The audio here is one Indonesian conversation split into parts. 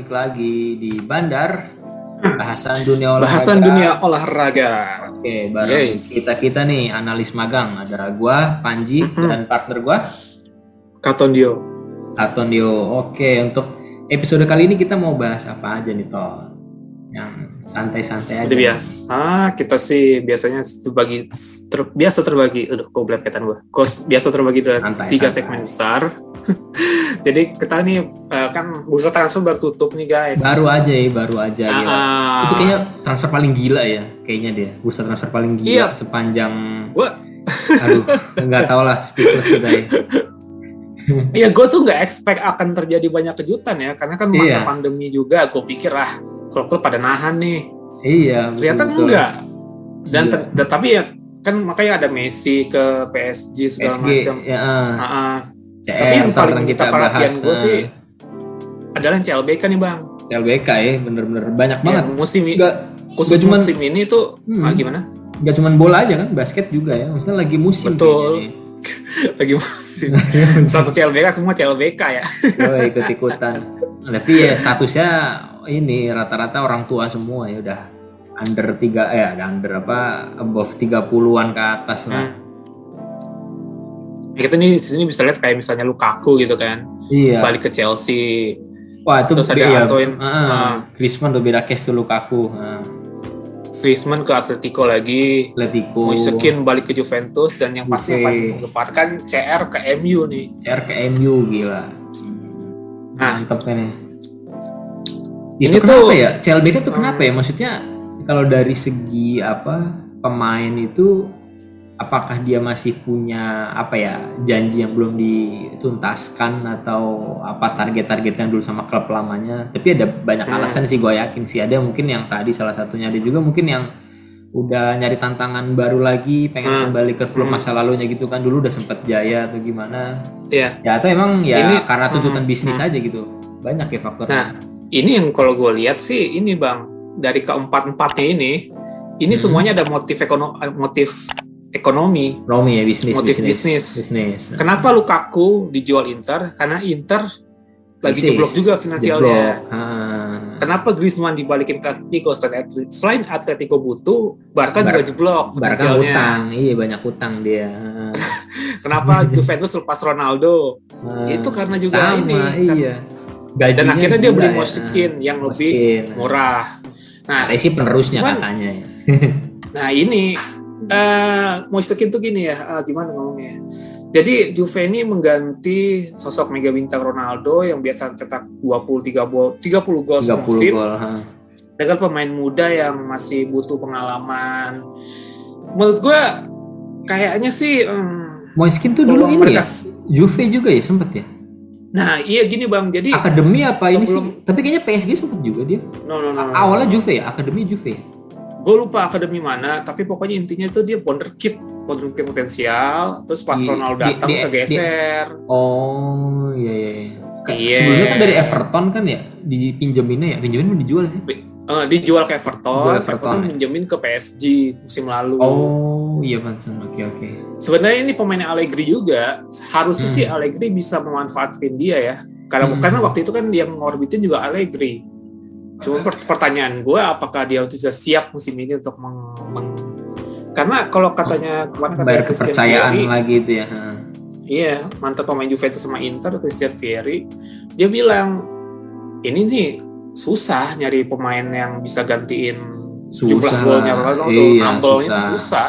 balik lagi di Bandar bahasan dunia olahraga. Bahasan dunia olahraga. Oke, bareng Yes. kita kita nih analis magang ada gua Panji Mhm. dan partner gua Katondio. Atondio. Oke, untuk episode kali ini kita mau bahas apa aja nih Ton? Yang santai-santai aja. Biasa, kita sih biasanya terbagi ter- biasa terbagi, aduh kok belepetan gue. Kok biasa terbagi dalam Santai, tiga santai. segmen besar. Jadi kita nih eh, kan bursa transfer baru tutup nih guys. Baru aja ya, baru aja Ah, gila. ah. Itu kayaknya transfer paling gila ya, kayaknya dia. Bursa transfer paling gila Iya. sepanjang Gua- Aduh, nggak tau lah speechless kita ya. Iya, gue tuh nggak expect akan terjadi banyak kejutan ya, karena kan masa pandemi juga. Gue pikir lah, klub-klub pada nahan nih. Iya, Ternyata betul-betul. enggak. Dan Iya. ter- tapi ya kan makanya ada Messi ke PSG segala SG macam. ya, ah. Ah, ah. CR Tapi yang paling kita perhatian gue ah. sih adalah yang CLBK nih bang. LBK ya, bener-bener banyak banget. Ya, musim ini khusus nggak cuman- musim ini tuh Hmm. ah, gimana? nggak cuman bola aja kan, basket juga ya. Misalnya lagi musim Betul. Lagi musim. Satu CLBK semua CLBK ya. Oh, ikut-ikutan. Tapi ya statusnya ini rata-rata orang tua semua ya udah under 3 eh ada under apa above 30-an ke atas lah. Ya, kita nih di sini bisa lihat kayak misalnya Lukaku gitu kan, Iya. balik ke Chelsea. Wah, itu Terus ada iya, Antoine. Ah. Griezmann tuh beda case tuh Lukaku. Ah. Griezmann ke Atletico lagi. Atletico. Moisekin balik ke Juventus dan yang pasti yang paling CR ke MU nih. CR ke MU gila. Mantap kan ya. Ini Itu kenapa tuh- ya? CLBK tuh kenapa ya? Maksudnya kalau dari segi apa pemain itu apakah dia masih punya apa ya janji yang belum dituntaskan atau apa target-target yang dulu sama klub lamanya? Tapi ada banyak Hmm. alasan sih gue yakin sih. Ada mungkin yang tadi salah satunya ada juga mungkin yang udah nyari tantangan baru lagi pengen Hmm. kembali ke klub Hmm. masa lalunya gitu kan dulu udah sempet jaya atau gimana Iya. ya atau emang ya Ini- karena tuntutan hmm, bisnis hmm. aja gitu banyak ya faktornya Nah, ini yang kalau gue lihat sih ini bang dari keempat empatnya ini, ini Hmm. semuanya ada motif ekonomi, motif ekonomi. Romi ya bisnis Motif bisnis bisnis. bisnis Nah, Kenapa Lukaku dijual Inter? Karena Inter lagi jeblok juga finansialnya. Jeblok. Kenapa Griezmann dibalikin ke Atletico? Selain Atlet- Selain Atletico butuh, Barca Bar- juga jeblok Barca utang iya banyak utang dia. Kenapa Juventus lepas Ronaldo? Ah. Itu karena juga sama ini, kan- iya gajinya Dan akhirnya dia beli ya. Mosekin yang Ah, lebih murah. Nah, sih penerusnya Cuman- katanya ya. Nah ini eh Moisekin tuh gini ya, ah, gimana ngomongnya? Jadi Juve ini mengganti sosok mega bintang Ronaldo yang biasa cetak 23 gol, 30 gol 30 semusim dengan pemain muda yang masih butuh pengalaman. Menurut gue kayaknya sih hmm, Moiskin tuh dulu ini mereka- ya Juve juga ya sempet ya Nah, iya gini Bang. Jadi akademi apa ini sih sebelum- tapi kayaknya PSG sempet juga dia no no no. awalnya Juve ya akademi Juve ya? Gue lupa akademi mana, tapi pokoknya intinya itu dia wonderkid, wonderkid potensial. Terus pas Di- Ronaldo datang di- kegeser. Oh iya iya. iya. Kayak Iya. Sebelumnya kan dari Everton kan ya dipinjeminnya ya pinjemin mau dijual sih. Eh, dijual ke Everton, Everton, Everton, ya? minjemin ke PSG musim lalu. Oh iya Pansen oke oke. Sebenarnya ini pemain Allegri juga. Harusnya Hmm. sih Allegri bisa memanfaatkan dia ya. Karena Hmm. karena waktu itu kan yang ngorbitin juga Allegri. Cuma per- pertanyaan gue apakah dia sudah siap musim ini untuk meng, meng- karena kalau katanya kemarin katanya Bayar Christian kepercayaan Vieri, lagi itu ya. Iya, mantan pemain Juventus sama Inter Christian Vieri, dia bilang ini nih susah nyari pemain yang bisa gantiin jumlah Susah golnya lah. Ronaldo, Iya nambelnya susah. susah.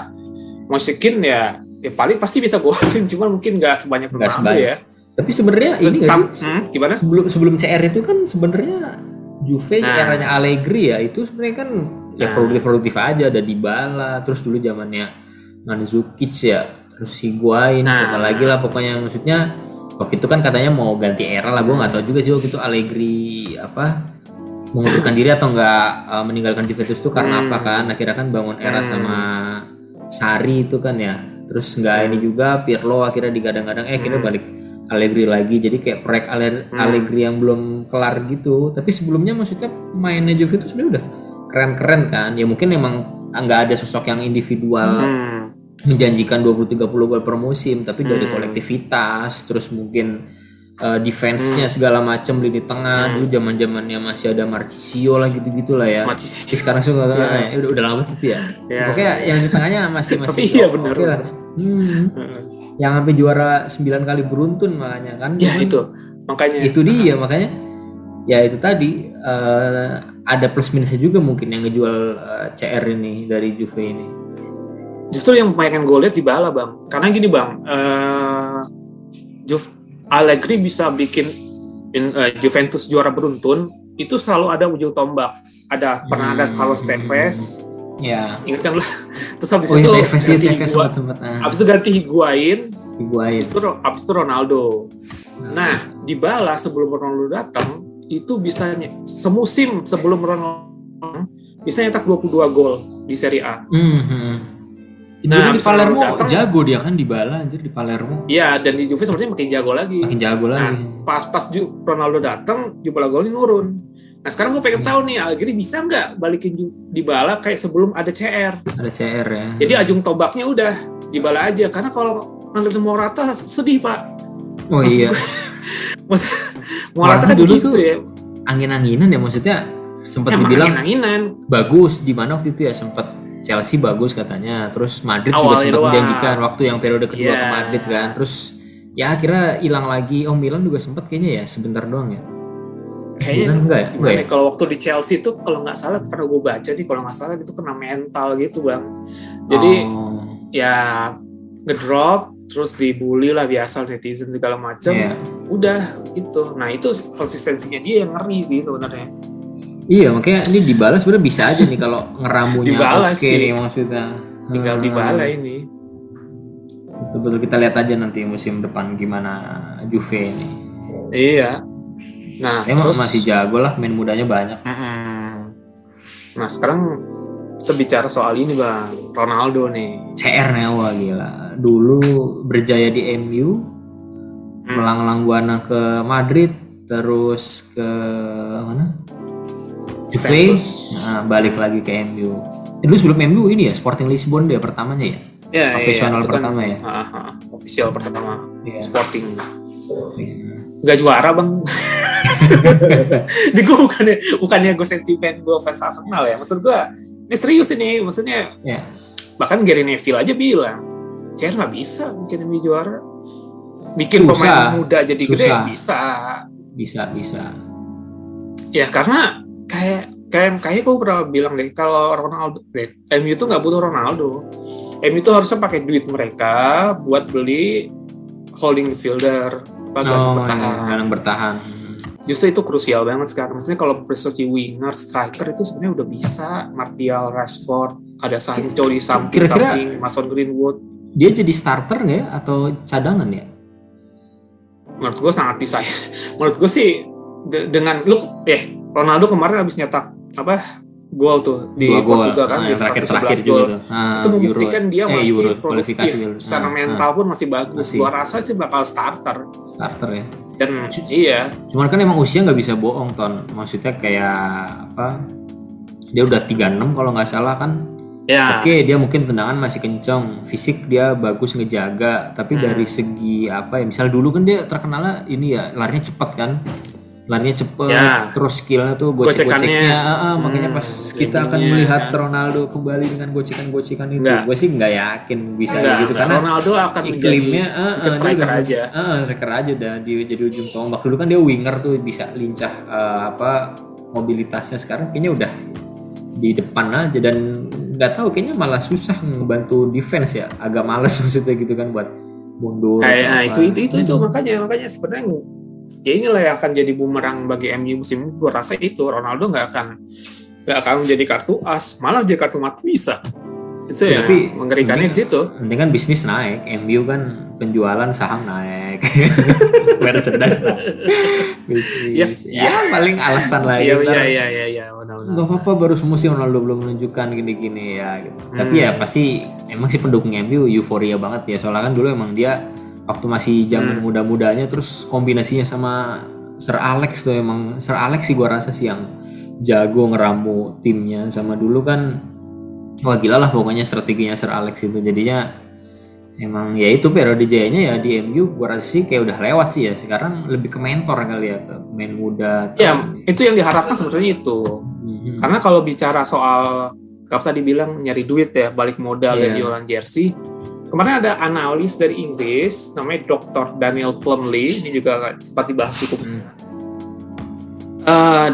Mosekin ya, ya paling pasti bisa golin, cuma mungkin nggak sebanyak Ronaldo ya. Tapi sebenarnya ini Tam- sih? hmm, gimana? Sebelum sebelum CR itu kan sebenarnya Juve Nah. eranya Allegri ya itu sebenarnya kan ya Nah. produktif produktif aja ada Dybala terus dulu zamannya Mandzukic ya terus Higuain Nah. siapa lagi lah pokoknya maksudnya waktu itu kan katanya mau ganti era lah gue nggak tahu juga sih waktu itu Allegri apa mengundurkan diri atau enggak uh, meninggalkan Juventus itu karena Hmm. apa kan akhirnya kan bangun era Hmm. sama Sari itu kan ya terus enggak ini juga Pirlo akhirnya digadang-gadang eh akhirnya Hmm. balik Allegri lagi jadi kayak proyek Ale- Hmm. Allegri yang belum kelar gitu tapi sebelumnya maksudnya mainnya Juve itu sebenarnya udah keren-keren kan ya mungkin emang nggak ada sosok yang individual Hmm. menjanjikan 20-30 gol per musim tapi dari Hmm. kolektivitas terus mungkin uh, defense-nya segala macam lini tengah dulu zaman zamannya masih ada Marcisio lah gitu gitulah ya Marcisio. Tapi sekarang sudah Iya. udah, udah lama itu ya Ya. pokoknya yang di tengahnya masih masih Tapi iya, oke benar, lah. Hmm. Yang sampai juara 9 kali beruntun makanya kan. Ya Cuman itu. Makanya. Itu dia makanya. Ya itu tadi. Eh, ada plus minusnya juga mungkin yang ngejual eh, CR ini dari Juve ini. Justru yang pengen gue lihat di bala bang. Karena gini bang eh Juve Allegri bisa bikin in- eh, Juventus juara beruntun itu selalu ada ujung tombak. Ada pernah ada Hmm. Carlos Tevez ya ingat kan lu. Terus habis oh itu iya Tevez ya ganti Tevez sempat sempat nah. Habis itu ganti Higuain. Higuain. Habis itu, habis itu Ronaldo. Nah. Di bala sebelum Ronaldo datang itu bisa semusim sebelum Ronaldo bisa nyetak 22 gol di Serie A. Mhm. Nah, Nah, di Palermo datang- jago dia kan di bala anjir di Palermo. Iya, dan di Juve sepertinya makin jago lagi. makin jago Nah, lagi. pas pas Ju- Ronaldo datang, jumlah golnya nurun. Nah, sekarang gue pengen tahu nih, Allegri bisa nggak balikin Dybala kayak sebelum ada CR? ada CR ya Jadi ajung tombaknya udah Dybala aja. Karena kalau Andre Morata sedih pak. oh iya Morata Morata kan dulu gitu tuh ya. angin-anginan ya maksudnya sempat dibilang angin-anginan. bagus di mana waktu itu ya sempat Chelsea bagus katanya terus Madrid juga Awalnya sempat menjanjikan waktu yang periode kedua ke Iya. Madrid kan terus ya akhirnya hilang lagi oh Milan juga sempat kayaknya ya sebentar doang ya Kayaknya enggak ya gimana enggak ya, kalau waktu di Chelsea itu kalau nggak salah karena gue baca nih kalau nggak salah itu kena mental gitu bang. Jadi Oh, ya ngedrop terus dibully lah biasa netizen segala macam iya. udah gitu. Nah itu konsistensinya dia yang ngeri sih sebenarnya. Iya makanya ini dibalas sebenarnya bisa aja nih kalau ngeramunya Dibalas oke sih. nih maksudnya. Tinggal Hmm, dibala ini. Betul-betul kita lihat aja nanti musim depan gimana Juve ini. Iya nah emang terus masih jago lah main mudanya banyak. Mm-mm. nah sekarang kita bicara soal ini bang. Ronaldo nih. CR nih wah gila. Dulu berjaya di MU Hmm. melanglang buana ke Madrid terus ke mana? Juve. Nah, balik lagi ke MU Eh, dulu sebelum MU ini ya Sporting Lisbon dia pertamanya ya? Ya Profesional itu kan- pertama ya? Ah, ah, official pertama Iya. Sporting. Nggak juara bang di gue bukannya bukannya gue sentimen gue fans Arsenal ya maksud gue ini serius ini maksudnya Ya. bahkan Gary Neville aja bilang CR nggak bisa bikin MU juara bikin Susah. pemain muda jadi gede Susah. bisa bisa bisa ya karena kayak kayak kayak gue pernah bilang deh kalau Ronaldo deh MU itu nggak butuh Ronaldo MU itu harusnya pakai duit mereka buat beli holding midfielder apa gelandang oh bertahan. ya, gelandang bertahan justru itu krusial banget sekarang. Maksudnya kalau prestasi winger striker itu sebenarnya udah bisa. Martial Rashford ada Sancho di samping Kira-kira- samping Mason Greenwood. dia jadi starter nggak ya? Atau cadangan ya? Menurut gue sangat bisa menurut gue sih de- dengan lu eh Ronaldo kemarin habis nyetak apa gol tuh di dua Portugal kan Ah, di yang terakhir 111 terakhir gol. juga tuh. Ah, itu membuktikan dia eh, masih Euro, produktif kualifikasi Euro. secara Ah, mental pun masih bagus. Masih. gua rasa sih bakal starter. Starter ya. Dan iya. Cuman kan emang usia nggak bisa bohong ton. Maksudnya kayak apa dia udah 36 kalau nggak salah kan. Ya. Oke, dia mungkin tendangan masih kenceng, fisik dia bagus ngejaga, tapi Hmm. dari segi apa ya? Misal dulu kan dia terkenalnya ini ya, larinya cepet kan, larinya cepet, Ya. terus skillnya tuh gocek-goceknya, ah, ah, makanya Hmm, pas kita akan melihat kan. Ronaldo kembali dengan gocekan-gocekan itu, Enggak. gue sih nggak yakin bisa Enggak, gitu enggak. karena Ronaldo akan iklimnya ke dia striker aja ah, striker aja udah di jadi ujung tombak dulu kan dia winger tuh bisa lincah eh, apa mobilitasnya sekarang kayaknya udah di depan aja dan nggak tahu kayaknya malah susah ngebantu defense ya agak males maksudnya gitu kan buat mundur kayak nah, itu itu itu itu makanya makanya sebenarnya ya inilah yang akan jadi bumerang bagi MU musim ini gue rasa itu Ronaldo nggak akan nggak akan menjadi kartu as malah jadi kartu mati bisa itu ya Tapi mengerikannya di situ Penting kan bisnis naik, MU kan penjualan saham naik, merchandise naik, bisnis. Ya, Ya, paling alasan lah iya gitu. iya iya iya iya benar-benar. Gak apa-apa baru semusim Ronaldo belum menunjukkan gini-gini ya. Gitu. Hmm. Tapi ya pasti emang sih pendukung MU euforia banget ya. Soalnya kan dulu emang dia waktu masih zaman Hmm. muda-mudanya terus kombinasinya sama Sir Alex tuh emang Sir Alex sih gua rasa sih yang jago ngeramu timnya sama dulu kan wah gila lah pokoknya strateginya Sir Alex itu jadinya emang ya itu periode jayanya ya di MU gua rasa sih kayak udah lewat sih ya sekarang lebih ke mentor kali ya ke pemain muda Ya, itu yang diharapkan sebetulnya itu. Mhm. Karena kalau bicara soal kalau tadi bilang nyari duit ya, balik modal Iya. dan jualan jersey. Kemarin ada analis dari Inggris namanya Dr. Daniel Plumley, ini juga sempat dibahas cukup. Hmm. Eh,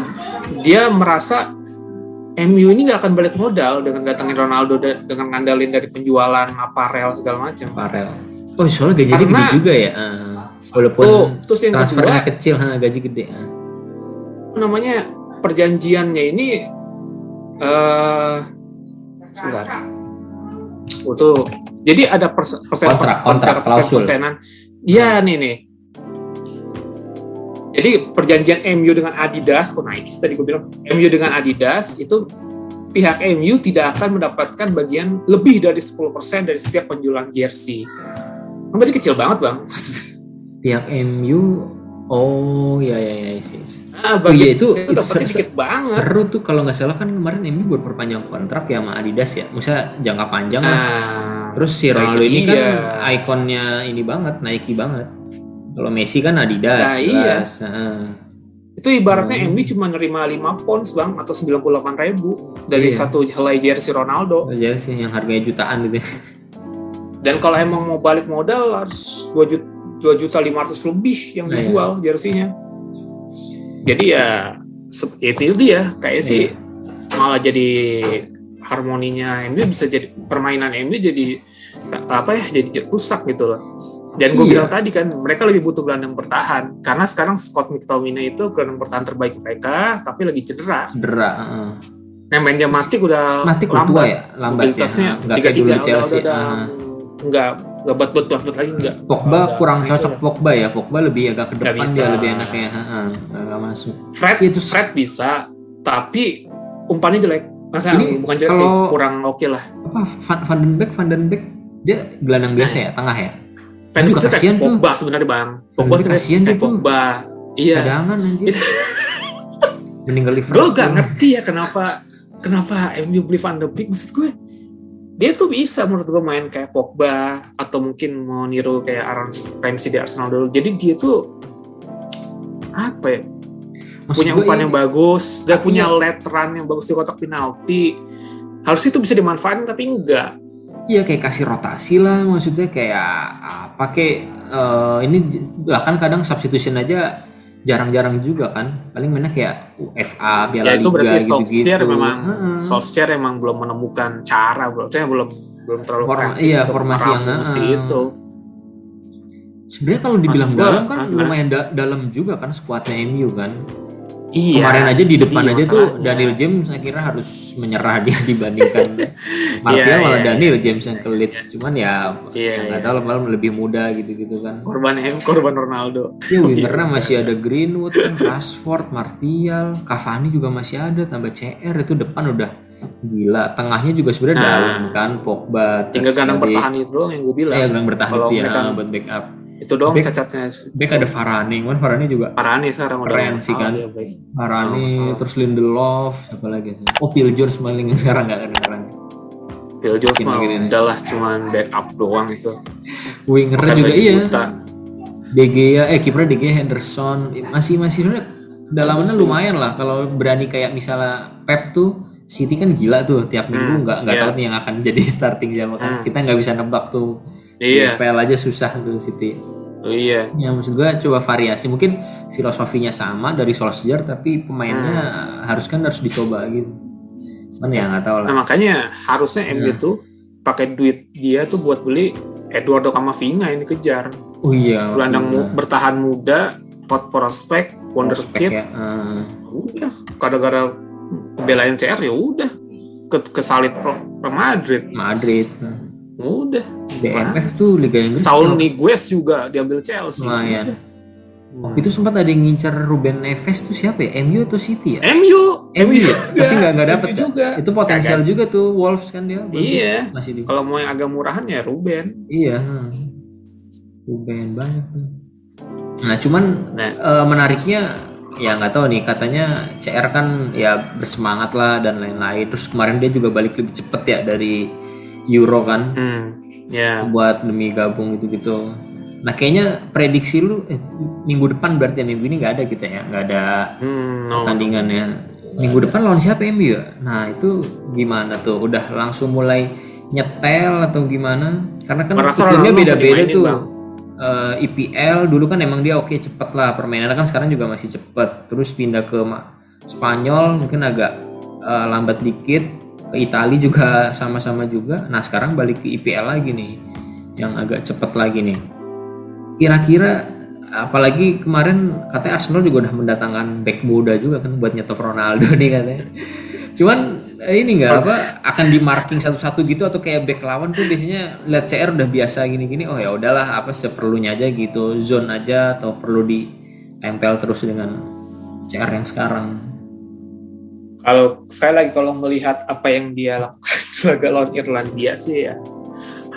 dia merasa MU ini nggak akan balik modal dengan datangin Ronaldo da- dengan ngandalin dari penjualan aparel segala macam. Farel oh soalnya gajinya Karena- gede juga ya Ah. walaupun Tuh, terus yang transfernya kedua, kecil ha, gaji gede ah. namanya perjanjiannya ini eh sebentar. Oh, tuh. Jadi ada persen persen Kontrak, kontrak, klausul. persenan. Iya nih nih. Jadi perjanjian MU dengan Adidas, kok Nike tadi gue bilang MU dengan Adidas itu pihak MU tidak akan mendapatkan bagian lebih dari 10% dari setiap penjualan jersey. Kan Berarti kecil banget bang. pihak MU oh ya ya ya sih Nah, Oh iya, itu- itu dapatnya ser- dikit banget. seru tuh kalau nggak salah kan kemarin MU buat perpanjang kontrak ya sama Adidas ya maksudnya jangka panjang lah Nah, terus si nah, Ronaldo itu ini kan dia. ikonnya ini banget Nike banget kalau Messi kan Adidas Nah, iya. Heeh. itu ibaratnya Hmm. MU cuma nerima 5 pounds bang atau 98 ribu dari Iya. satu helai jersey Ronaldo. Sih yang harganya jutaan gitu. Dan kalau emang mau balik modal harus 2 juta, 2 juta 500 lebih yang Nah, dijual jersinya. Jadi ya se- itu dia kayak sih malah jadi harmoninya MU bisa jadi permainan MU jadi apa ya jadi rusak gitu loh. Dan gue Iya. bilang tadi kan mereka lebih butuh gelandang bertahan karena sekarang Scott McTominay itu gelandang bertahan terbaik mereka tapi lagi cedera. Cedera. heeh. Nemanja Matic udah Matic udah tua ya, lambat ya. Kayak dulu tiga-tiga udah, Chelsea. udah, udah heeh. Nggak nggak buat buat buat lagi nggak. Pogba kurang itu cocok udah. Pogba ya. Pogba lebih agak ke depan bisa. dia lebih enaknya. Heeh. Nggak, masuk. Fred Itu Fred bisa tapi umpannya jelek. Masa Ini bukan jelek sih kurang oke lah. apa Van, Van den Beek Van den Beek dia gelandang biasa ya, tengah ya. Fred juga itu kasihan tuh. Pogba sebenarnya bang. Van Pogba kasihan dia kayak tuh. Pogba. Iya. Cadangan anjir. Meninggal Gue Liverpool. gak ngerti ya kenapa kenapa MU beli Van de Beek maksud gue dia tuh bisa menurut gue main kayak Pogba atau mungkin mau niru kayak Aaron Ramsey di Arsenal dulu. Jadi dia tuh apa ya? Maksud punya umpan ini- yang bagus dia punya ya- let run yang bagus di kotak penalti. Harusnya itu bisa dimanfaatin tapi enggak. Iya kayak kasih rotasi lah maksudnya kayak apa kayak eh, ini bahkan kadang substitution aja jarang-jarang juga kan. Paling mainnya kayak UFA Piala ya itu Liga gitu-gitu. Solskjaer memang. Heeh. Solskjaer emang belum menemukan cara belum saya belum belum terlalu Form- iya, formasi yang, heeh. itu. Sebenarnya kalau dibilang dalam kan ah, lumayan da- dalam juga kan skuadnya MU kan iya kemarin aja di depan aja tuh. Daniel James saya kira harus menyerah dia dibandingkan Martial Iya, malah iya, Daniel James yang ke Leeds cuman ya Iya, ya nggak iya. tahu lah malah lebih muda gitu-gitu kan korban M korban Ronaldo Ya wingernya masih ada Greenwood kan, Rashford, Martial, Cavani juga masih ada, tambah CR itu depan udah gila. Tengahnya juga sebenarnya Nah. dalam kan, Pogba. tinggal gelandang bertahan itu doang yang gue bilang Eh, gelandang bertahan itu ya buat backup. Itu doang Back- cacatnya Back ada Varane, kan Varane juga Parane sekarang udah Keren sih kan. dia baik. Varane, Oh, terus Lindelof, apa lagi? Oh, Phil Jones maling yang sekarang nggak kedengeran. Phil Jones mah udahlah cuman backup doang itu Bukan juga iya. buta. De Gea, eh kipernya Gea Henderson masih masih Bagus, lumayan lah kalau berani kayak misalnya Pep tuh City kan gila tuh tiap minggu Hmm, nggak nggak iya. tahu nih yang akan jadi starting siapa kan. Hmm. kita nggak bisa nebak tuh. Iya. FPL aja susah tuh City. Oh, iya. Ya maksud gua coba variasi. Mungkin filosofinya sama dari Solskjaer tapi pemainnya harus kan harus dicoba gitu. Cuman ya nggak tahu lah. Nah makanya harusnya MU Nah. tuh pakai duit dia tuh buat beli Eduardo Camavinga yang dikejar. Oh iya gelandang iya. bertahan muda hot prospect wonder Prospek kid ya eh. udah gara-gara belain CR ya udah ke kesalip Real Madrid Madrid udah BMF tuh Liga Inggris Saul Niguez juga diambil Chelsea Lumayan. Udah. Waktu itu sempat ada yang ngincar Ruben Neves tuh siapa ya? MU atau City ya? MU MU ya? Tapi nggak nggak dapet ya? juga. Itu potensial juga tuh Wolves kan dia. Bagus. Iya. Masih di. Kalau mau yang agak murahan ya Ruben. Iya. Ruben banyak tuh. Nah cuman Nah. eh, menariknya ya nggak tahu nih katanya CR kan ya bersemangat lah dan lain-lain. Terus kemarin dia juga balik lebih cepet ya dari Euro kan. Hmm. Ya. buat demi gabung gitu-gitu. Nah kayaknya prediksi lu eh, minggu depan berarti ya, minggu ini nggak ada kita ya, nggak ada Hmm, no. pertandingannya. Minggu depan lawan siapa MU ya? Nah itu gimana tuh? Udah langsung mulai nyetel atau gimana? Karena kan beda-beda tuh. Bang. Eh, IPL dulu kan emang dia oke cepet lah permainannya kan sekarang juga masih cepet. Terus pindah ke Spanyol mungkin agak eh, lambat dikit. Ke Italia juga sama-sama juga. Nah sekarang balik ke IPL lagi nih, yang agak cepet lagi nih. Kira-kira apalagi kemarin katanya Arsenal juga udah mendatangkan back muda juga kan buat nyetop Ronaldo nih katanya. Cuman ini nggak apa akan di marking satu-satu gitu atau kayak back lawan tuh biasanya lihat CR udah biasa gini-gini oh ya udahlah apa seperlunya aja gitu zone aja atau perlu ditempel terus dengan CR yang sekarang. Kalau saya lagi kalau melihat apa yang dia lakukan di laga lawan Irlandia sih ya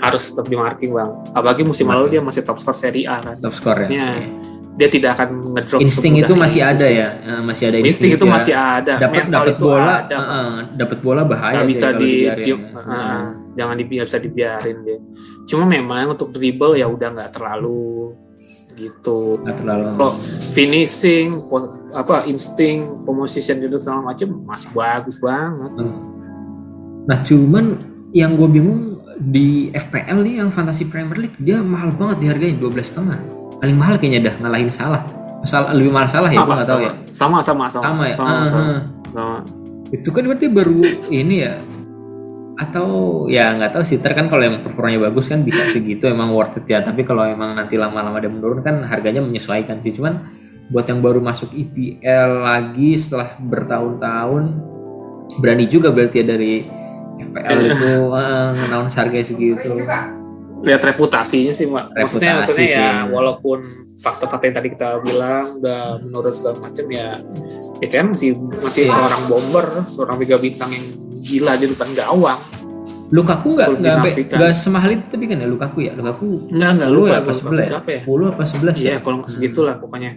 harus tetap di marking bang. Apalagi musim lalu dia masih top skor Serie A kan. Top skor ya. Dia tidak akan ngedrop. Insting itu masih ada sih. ya, Eh, masih ada Insting itu ya. masih ada. dapat dapat bola, ada, Bang. eh, dapat bola bahaya nggak bisa ya di, di- ya. uh, jangan di, nggak bisa dibiarin dia. Cuma memang untuk dribble ya udah nggak terlalu gitu. Nggak terlalu. Kalau finishing, apa insting, position itu segala macam masih bagus banget. Nah cuman yang gue bingung di FPL nih yang Fantasy Premier League dia mahal banget dihargain 12 setengah paling mahal kayaknya dah ngalahin salah. Salah lebih mahal salah ya gue nggak tahu ya. sama, sama, sama, sama. Ya? Sama, Ah, sama, ah. sama. itu kan berarti baru ini ya. Atau ya nggak tahu sih. Ter kan kalau yang performanya bagus kan bisa segitu emang worth it ya. Tapi kalau emang nanti lama-lama dia menurun kan harganya menyesuaikan sih. Cuman buat yang baru masuk IPL lagi setelah bertahun-tahun berani juga berarti ya dari FPL itu uh, ngenaun harga segitu lihat reputasinya sih mbak maksudnya Reputasi maksudnya ya sih. walaupun fakta-fakta yang tadi kita bilang udah menurut segala macam ya PCM masih masih Iya. seorang bomber seorang mega bintang yang gila di depan gawang Lukaku nggak nggak sampai- dinafikan. nggak semahal itu tapi kan ya Lukaku ya Lukaku Nggak, nggak, 10 lupa ya apa 11 ya berapa ya? 10 apa 11 Iya ya kalau nggak segitulah pokoknya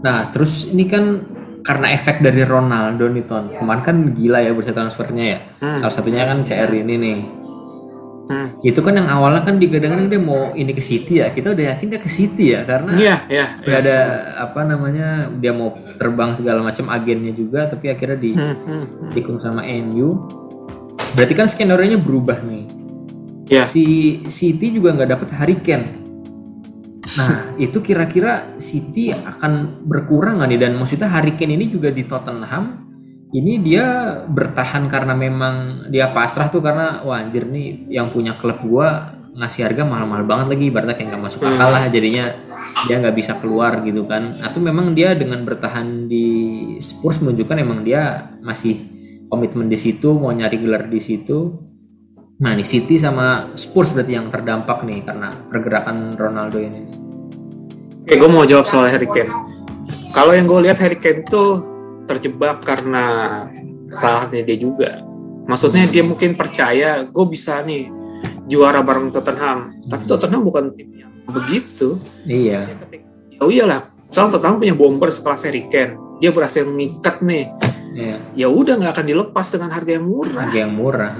Nah, terus ini kan karena efek dari Ronaldo nih Ton. Kemarin kan gila ya bursa transfernya ya. Hmm. Salah satunya kan CR ini nih. Hmm. Itu kan yang awalnya kan digadang-gadang dia mau ini ke City ya. Kita udah yakin dia ke City ya karena Iya, iya. nggak ada apa namanya dia mau terbang segala macam agennya juga tapi akhirnya di Hmm, hmm, hmm. sama MU. Berarti kan skenario nya berubah nih. Iya. Si City juga nggak dapat Harry Kane. Nah, itu kira-kira City akan berkurang nggak nih? Dan maksudnya Harry Kane ini juga di Tottenham, ini dia bertahan karena memang dia pasrah tuh karena wah anjir nih yang punya klub gua ngasih harga mahal-mahal banget lagi, ibaratnya kayak nggak masuk akal lah jadinya dia nggak bisa keluar gitu kan. Atau memang dia dengan bertahan di Spurs menunjukkan emang dia masih komitmen di situ, mau nyari gelar di situ. Nah, ini City sama Spurs berarti yang terdampak nih karena pergerakan Ronaldo ini. Oke, gue mau jawab soal Harry Kane. Kalau yang gue lihat Harry Kane tuh terjebak karena salahnya dia juga. Maksudnya dia mungkin percaya gue bisa nih juara bareng Tottenham. Tapi Hmm. Tottenham bukan tim yang begitu. Iya. Oh iyalah, soalnya Tottenham punya bomber sekelas Harry Kane. Dia berhasil mengikat nih. Iya. Ya udah nggak akan dilepas dengan harga yang murah. Harga yang murah.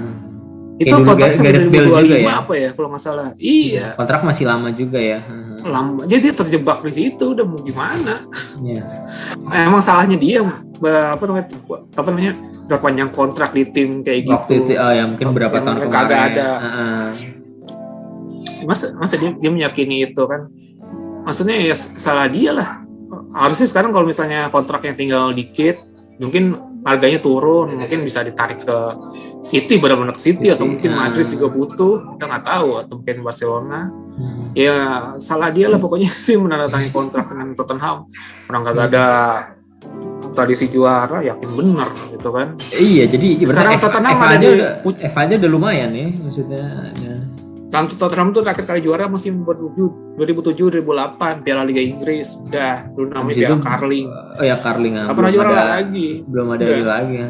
Itu kontrak sampai Bale 2025 juga ya? apa ya kalau nggak salah. Iya. Kontrak masih lama juga ya. Lama. Jadi dia terjebak di situ udah mau gimana? Iya. emang salahnya dia apa namanya apa namanya perpanjang kontrak di tim kayak gitu Waktu itu oh, ya mungkin berapa Yang tahun kagak kemarin. ada. Heeh. masa masa dia, dia meyakini itu kan maksudnya ya salah dia lah harusnya sekarang kalau misalnya kontraknya tinggal dikit mungkin harganya turun mungkin bisa ditarik ke City benar-benar ke City, City, atau mungkin ah. Madrid juga butuh kita nggak tahu atau mungkin Barcelona Hmm. ya salah dia lah pokoknya sih menandatangani kontrak dengan Tottenham orang kagak ada tradisi juara yakin bener gitu kan Iya, jadi Sekarang Tottenham ada aja udah aja udah lumayan ya maksudnya. Ya. Tottenham tuh terakhir kali juara musim 2007 2008 Piala Liga Inggris udah dulu namanya Piala Carling Oh ya Carling nggak pernah belum juara ada lagi belum ada ini lagi. ya.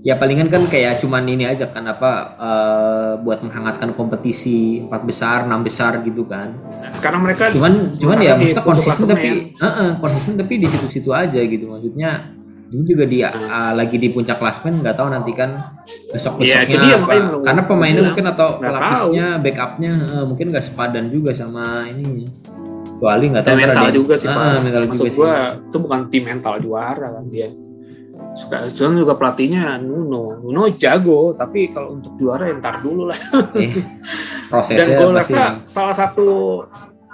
Ya palingan kan kayak cuman ini aja kan apa eh, buat menghangatkan kompetisi empat besar, enam besar gitu kan. Nah, sekarang mereka cuman cuman ya maksudnya konsisten tapi Heeh, konsisten tapi di situ-situ aja gitu maksudnya Ini juga dia uh, lagi di puncak klasmen nggak tahu nanti kan besok besoknya jadi yang apa. Karena pemainnya mungkin atau pelapisnya backupnya eh, mungkin nggak sepadan juga sama ini. Kecuali nggak tahu Dan mental ada- juga sih Ah, Pak. mental Maksud juga sih. gua itu bukan tim mental juara kan dia. Suka cuman juga pelatihnya Nuno. Nuno jago, tapi kalau untuk juara ya ntar dulu lah. Eh, Dan prosesnya gue pasti rasa salah satu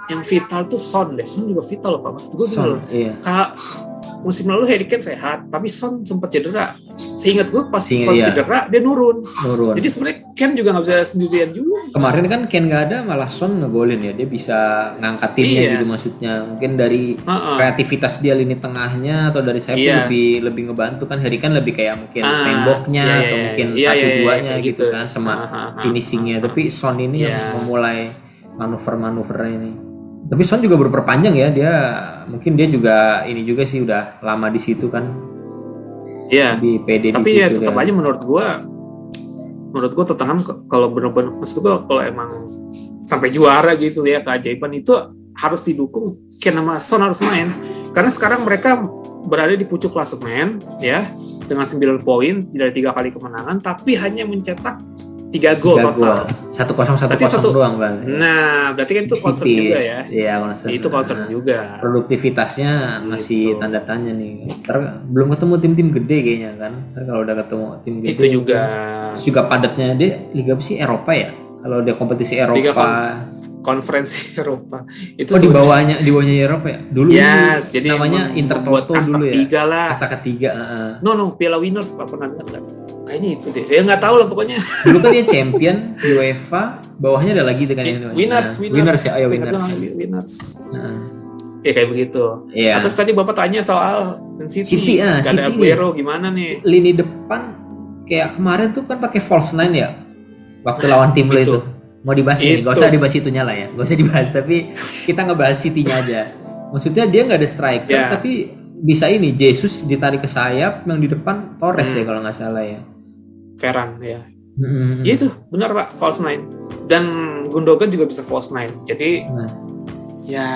yang vital tuh Son deh. Son juga vital loh Pak. Maksud gue Son, iya. Kak, musim lalu Harry Kane sehat, tapi Son sempat cedera. Seingat gue pas Seingat, Son iya. cedera dia nurun. Turun. Jadi sebenarnya Kane juga nggak bisa sendirian juga. Kemarin kan Ken nggak ada malah Son ngegolin ya. Dia bisa ngangkat timnya Iya. gitu maksudnya. Mungkin dari Heeh. kreativitas dia lini tengahnya atau dari sayap Iya. lebih lebih ngebantu kan Harry kan lebih kayak mungkin Ah, temboknya iya, atau iya, mungkin iya, satu iya, iya, duanya kayak gitu, gitu. kan sama Ah, ah, ah, finishingnya ah, tapi Son ini yang Iya. memulai manuver-manuvernya ini tapi Son juga berperpanjang ya dia mungkin dia juga ini juga sih udah lama di situ kan Iya. lebih pede Tapi di ya situ tetap kan. aja menurut gua, menurut gua Tottenham kalau benar-benar maksud gua kalau emang sampai juara gitu ya keajaiban itu harus didukung Kane sama Son harus main karena sekarang mereka berada di pucuk klasemen ya dengan 9 poin dari tiga kali kemenangan tapi hanya mencetak tiga gol total. satu kosong satu kosong doang bang Nah, berarti kan itu concern juga ya. Iya, concern. Itu concern Nah, juga. produktivitasnya masih Gitu. tanda tanya nih. Ntar belum ketemu tim-tim gede kayaknya kan. Ntar kalau udah ketemu tim gede Itu juga Terus juga padatnya dia liga apa sih Eropa ya? Kalau dia kompetisi Liga Eropa. kon- konferensi Eropa. Itu oh di bawahnya di bawahnya Eropa ya? Dulu Yes, jadi namanya emang Inter membuat Toto kasta dulu ya. ketiga lah. Kasta ketiga. heeh. No no, Piala Winners Pak pernah dengar nggak? Kayaknya itu deh. Ya nggak tahu lah pokoknya. Dulu kan dia champion UEFA, bawahnya ada lagi kan yang winners, Nah, winners, winners ya, ayo Saya winners. bilang, winners. Heeh. Ya kayak begitu. Iya. Terus tadi bapak tanya soal Man City. City, ada City Aguero gimana nih? Lini depan kayak kemarin tuh kan pakai false nine ya. Waktu lawan tim lo Itu. itu. Mau dibahas ini, gak usah dibahas itunya lah ya. Gak usah dibahas, tapi kita ngebahas City-nya aja. Maksudnya dia nggak ada striker, Ya. tapi bisa ini Jesus ditarik ke sayap, yang di depan Torres ya Hmm. kalau nggak salah ya. Ferran ya. Hmm. Ya itu benar Pak, false nine. Dan Gundogan juga bisa false nine. Jadi Nah, ya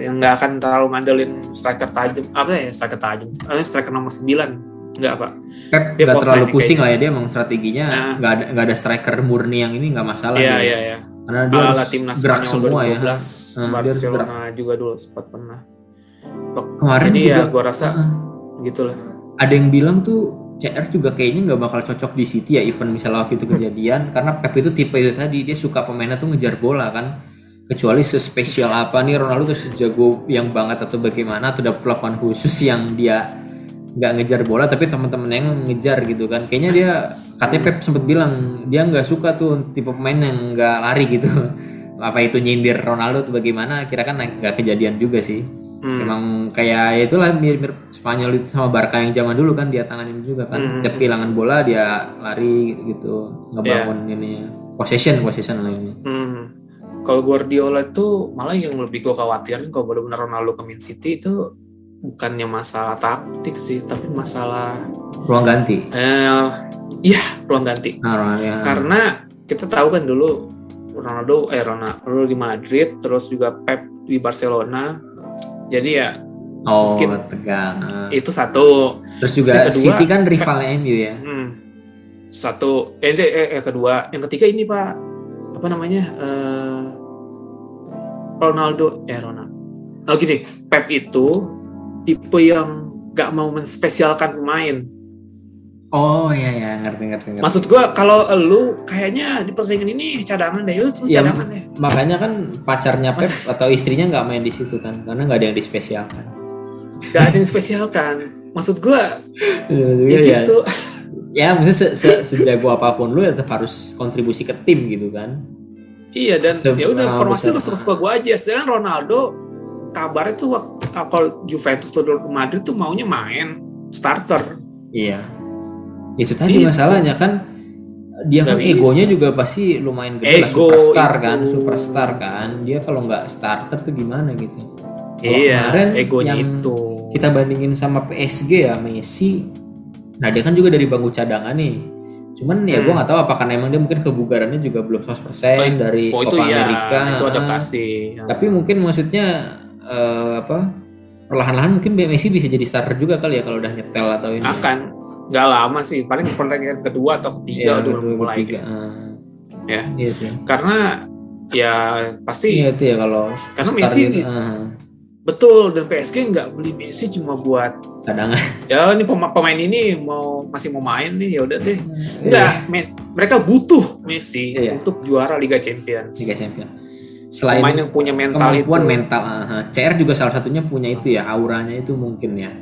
yang nggak akan terlalu ngandelin striker tajam apa ya striker tajam eh, striker nomor 9 nggak pak Pep Dia nggak false terlalu pusing kayaknya. lah ya dia emang strateginya Nah. nggak ada nggak ada striker murni yang ini nggak masalah iya dia. iya iya Karena dia ala harus timnas gerak semua ya. 2012 Nah, dia harus Barcelona juga dulu sempat pernah Kemarin jadi juga ya gua rasa Heeh. gitulah ada yang bilang tuh CR juga kayaknya nggak bakal cocok di City ya even misalnya waktu itu kejadian karena Pep itu tipe itu tadi dia suka pemainnya tuh ngejar bola kan kecuali sespesial apa nih Ronaldo tuh sejago yang banget atau bagaimana atau ada perlakuan khusus yang dia nggak ngejar bola tapi teman-temannya yang ngejar gitu kan kayaknya dia katanya Pep sempat bilang dia nggak suka tuh tipe pemain yang nggak lari gitu apa itu nyindir Ronaldo tuh bagaimana kira kan nggak kejadian juga sih Hmm. Emang kayak ya itulah mirip-mirip Spanyol itu sama Barca yang zaman dulu kan dia tanganin juga kan. Hmm. Tiap kehilangan bola dia lari gitu, ngebangun ininya. Possession, possession lainnya. Hmm. Kalau Guardiola itu malah yang lebih gue khawatirin kalau benar-benar Ronaldo ke Man City itu bukannya masalah taktik sih, tapi masalah Ruang ganti. eh iya ruang ganti. Nah, ruang ya. Karena kita tahu kan dulu Ronaldo eh Ronaldo di Madrid, terus juga Pep di Barcelona. Jadi ya oh, mungkin- tegang. Ah. itu satu. Terus juga Terus kedua, City kan rivalnya MU ya. Hmm. Satu eh, eh, eh, kedua, yang ketiga ini Pak apa namanya? eh Ronaldo eh Ronaldo. Oh gini, Pep itu tipe yang gak mau menspesialkan pemain. Oh iya ya, ngerti ngerti ngerti. Maksud gua kalau lu kayaknya di pertandingan ini cadangan deh, lu Iya, cadangan deh. Makanya kan pacarnya Pep atau istrinya nggak main di situ kan, karena nggak ada yang dispesialkan. Gak ada yang spesialkan. Maksud gua Iya, ya iya. gitu. Ya, maksudnya se- se- sejago apa pun lu ya tetap harus kontribusi ke tim gitu kan. Iya dan ya udah ah, formasi lu suka-suka gua aja. Sedangkan Ronaldo kabarnya tuh waktu ah, kalau Juventus tuh Madrid tuh maunya main starter. Iya. Itu tadi Itu. masalahnya kan dia kan Nggak bisa. egonya juga pasti lumayan gede lah Ego superstar itu. kan, superstar kan. Dia kalau nggak starter tuh gimana gitu. Kalau iya, kemarin egonya yang itu. Kita bandingin sama PSG ya Messi. Nah, dia kan juga dari bangku cadangan nih. Cuman ya Hmm. gua nggak tahu apakah emang dia mungkin kebugarannya juga belum 100% Oh, dari Oh itu Copa ya, America. itu adaptasi. Tapi mungkin maksudnya eh, apa? perlahan-lahan mungkin Messi bisa jadi starter juga kali ya kalau udah nyetel atau ini. ya. akan nggak lama sih paling pertandingan kedua atau Iya, ketiga udah kedua, mulai ketiga. Ah. Ya. Iya sih. karena ya pasti Iya itu ya kalau Karena Messi gitu, ah, betul dan PSG nggak beli Messi cuma buat cadangan. ya ini pema- pemain ini mau masih mau main nih ya udah deh Iya. enggak Mes- mereka butuh Messi Iya. untuk juara Liga Champions Liga Champion. Selain pemain yang punya mental itu kemampuan mental, ah, CR juga salah satunya punya itu ya auranya itu mungkin ya.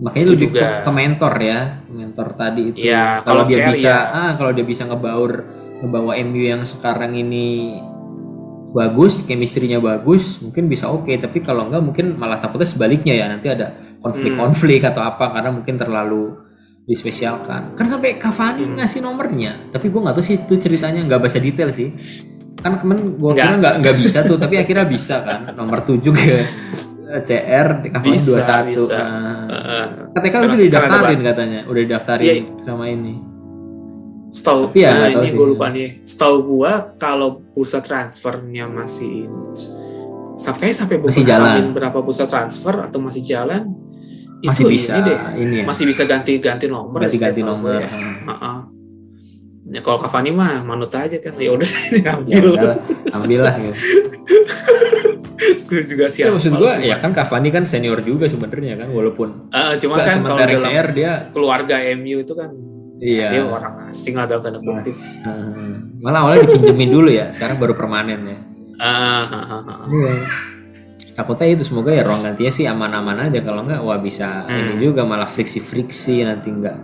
Makanya Itu lebih ke, juga. ke mentor ya, mentor tadi itu. Iya, kalau kalau dia CR bisa, ya. ah kalau dia bisa ngebaur ngebawa MU yang sekarang ini bagus, chemistry-nya bagus, mungkin bisa oke. Tapi kalau enggak mungkin malah takutnya sebaliknya ya nanti ada konflik-konflik atau apa karena mungkin terlalu dispesialkan. Kan sampai Cavani Hmm. ngasih nomornya, tapi gue nggak tahu sih itu ceritanya nggak baca detail sih. Kan kemarin gue kira nggak nggak bisa tuh, tapi akhirnya bisa kan nomor 7 ke CR di Cavani Bisa, 21. bisa. Sekarang didaftarin katanya, udah didaftarin Iya. sama ini. setahu Tapi ya nah, ini gue lupa nih setahu gua kalau bursa transfernya masih sampai sampai Masih jalan. berapa bursa transfer atau masih jalan Masih itu bisa ini deh ini ya. masih bisa ganti-ganti nomor Ganti-ganti setahu nomor. ya. ah. Heeh. Ya, kalau Cavani mah manut aja kan ya udah Ya diambil udahlah, ambil lah gitu. gue juga Ya, siap maksud gua ya kan Cavani kan senior juga sebenarnya kan walaupun Eh, cuma kan kalau dalam CR dia keluarga MU itu kan iya. dia orang asing lah dalam tanda kutip Hmm. Malah awalnya dipinjemin dulu ya, sekarang baru permanen ya. Ah, ah, ah, ah. Iya. Takutnya itu semoga ya ruang gantinya sih aman-aman aja kalau enggak wah bisa Hmm. ini juga malah friksi-friksi nanti enggak.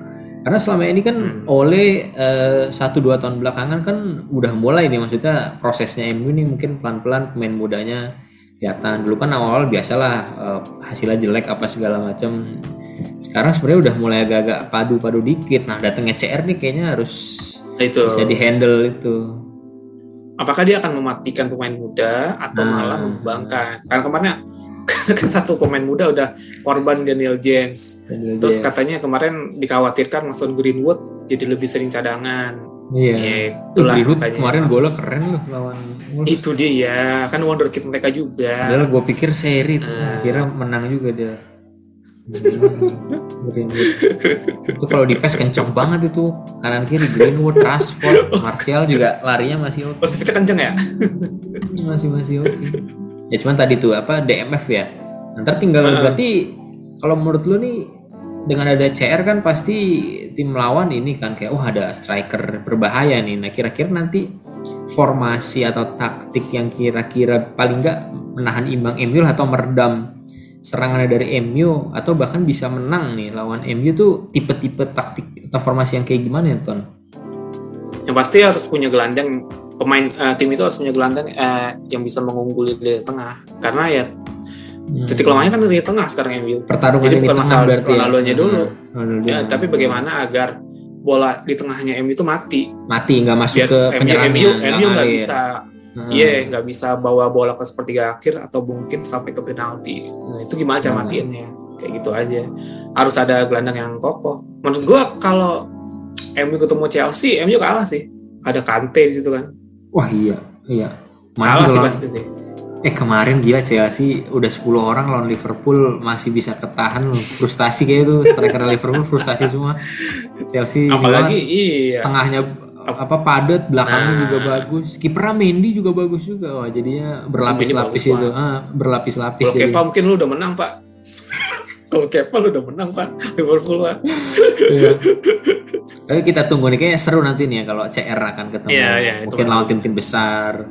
Karena selama ini kan Hmm. oleh eh, satu dua tahun belakangan kan udah mulai nih maksudnya prosesnya MU ini mungkin pelan-pelan pemain mudanya kelihatan dulu kan awal-awal biasalah eh, hasilnya jelek apa segala macam. Sekarang sebenarnya udah mulai agak-agak padu-padu dikit. Nah datangnya CR nih kayaknya harus itu bisa dihandle itu. apakah dia akan mematikan pemain muda atau Nah. malah mengembangkan karena kemarin satu pemain muda udah korban Daniel James terus Yes. katanya kemarin dikhawatirkan Mason Greenwood jadi lebih sering cadangan Iya. ya Tuh itulah Greenwood kemarin golnya keren loh lawan Wolves. itu dia kan wonderkid mereka juga Padahal gue pikir seri tuh, Ah. kira menang juga dia. Greenwood. itu kalau di PES kenceng banget itu kanan kiri Greenwood, Rashford, Martial juga larinya masih oke, terus kita kenceng ya masih masih oke. Ya cuman tadi tuh apa DMF ya. Ntar tinggal Ah. berarti kalau menurut lu nih dengan ada CR kan pasti tim lawan ini kan kayak wah ada striker berbahaya nih. Nah kira-kira nanti formasi atau taktik yang kira-kira paling nggak menahan imbang MU atau meredam serangan dari MU atau bahkan bisa menang nih lawan MU tuh tipe-tipe taktik atau formasi yang kayak gimana ya Ton? yang pasti harus punya gelandang pemain eh, tim itu harus punya gelandang eh, yang bisa mengungguli di tengah karena ya Hmm. titik lemahnya kan di tengah sekarang MU pertarungan Jadi bukan tengah masalah berarti ya? Ronaldo-nya dulu. Ronaldo. ya tapi bagaimana agar bola di tengahnya MU itu mati mati nggak masuk Biar ke penyerangnya MU MU nggak bisa Hmm. iya nggak bisa bawa bola ke sepertiga akhir atau mungkin sampai ke penalti nah, itu gimana cara Hmm. matiinnya kayak gitu aja harus ada gelandang yang kokoh menurut gua kalau MU ketemu Chelsea MU kalah sih ada Kante di situ kan Wah iya, iya. kalah sih pasti sih eh kemarin gila Chelsea udah 10 orang lawan Liverpool masih bisa ketahan frustasi kayak itu striker Liverpool frustasi semua. Chelsea apalagi juga iya tengahnya apa padat, belakangnya Nah. juga bagus. Kipernya Mendy juga bagus juga. Wah, jadinya berlapis-lapis itu. Ah, berlapis-lapis jadi. Kepa mungkin lu udah menang pak kalau Kepa lu udah menang pak Liverpool pak Iya. Tapi kita tunggu nih kayaknya seru nanti nih ya kalau CR akan ketemu. Iya, iya, itu Mungkin lawan tim-tim besar.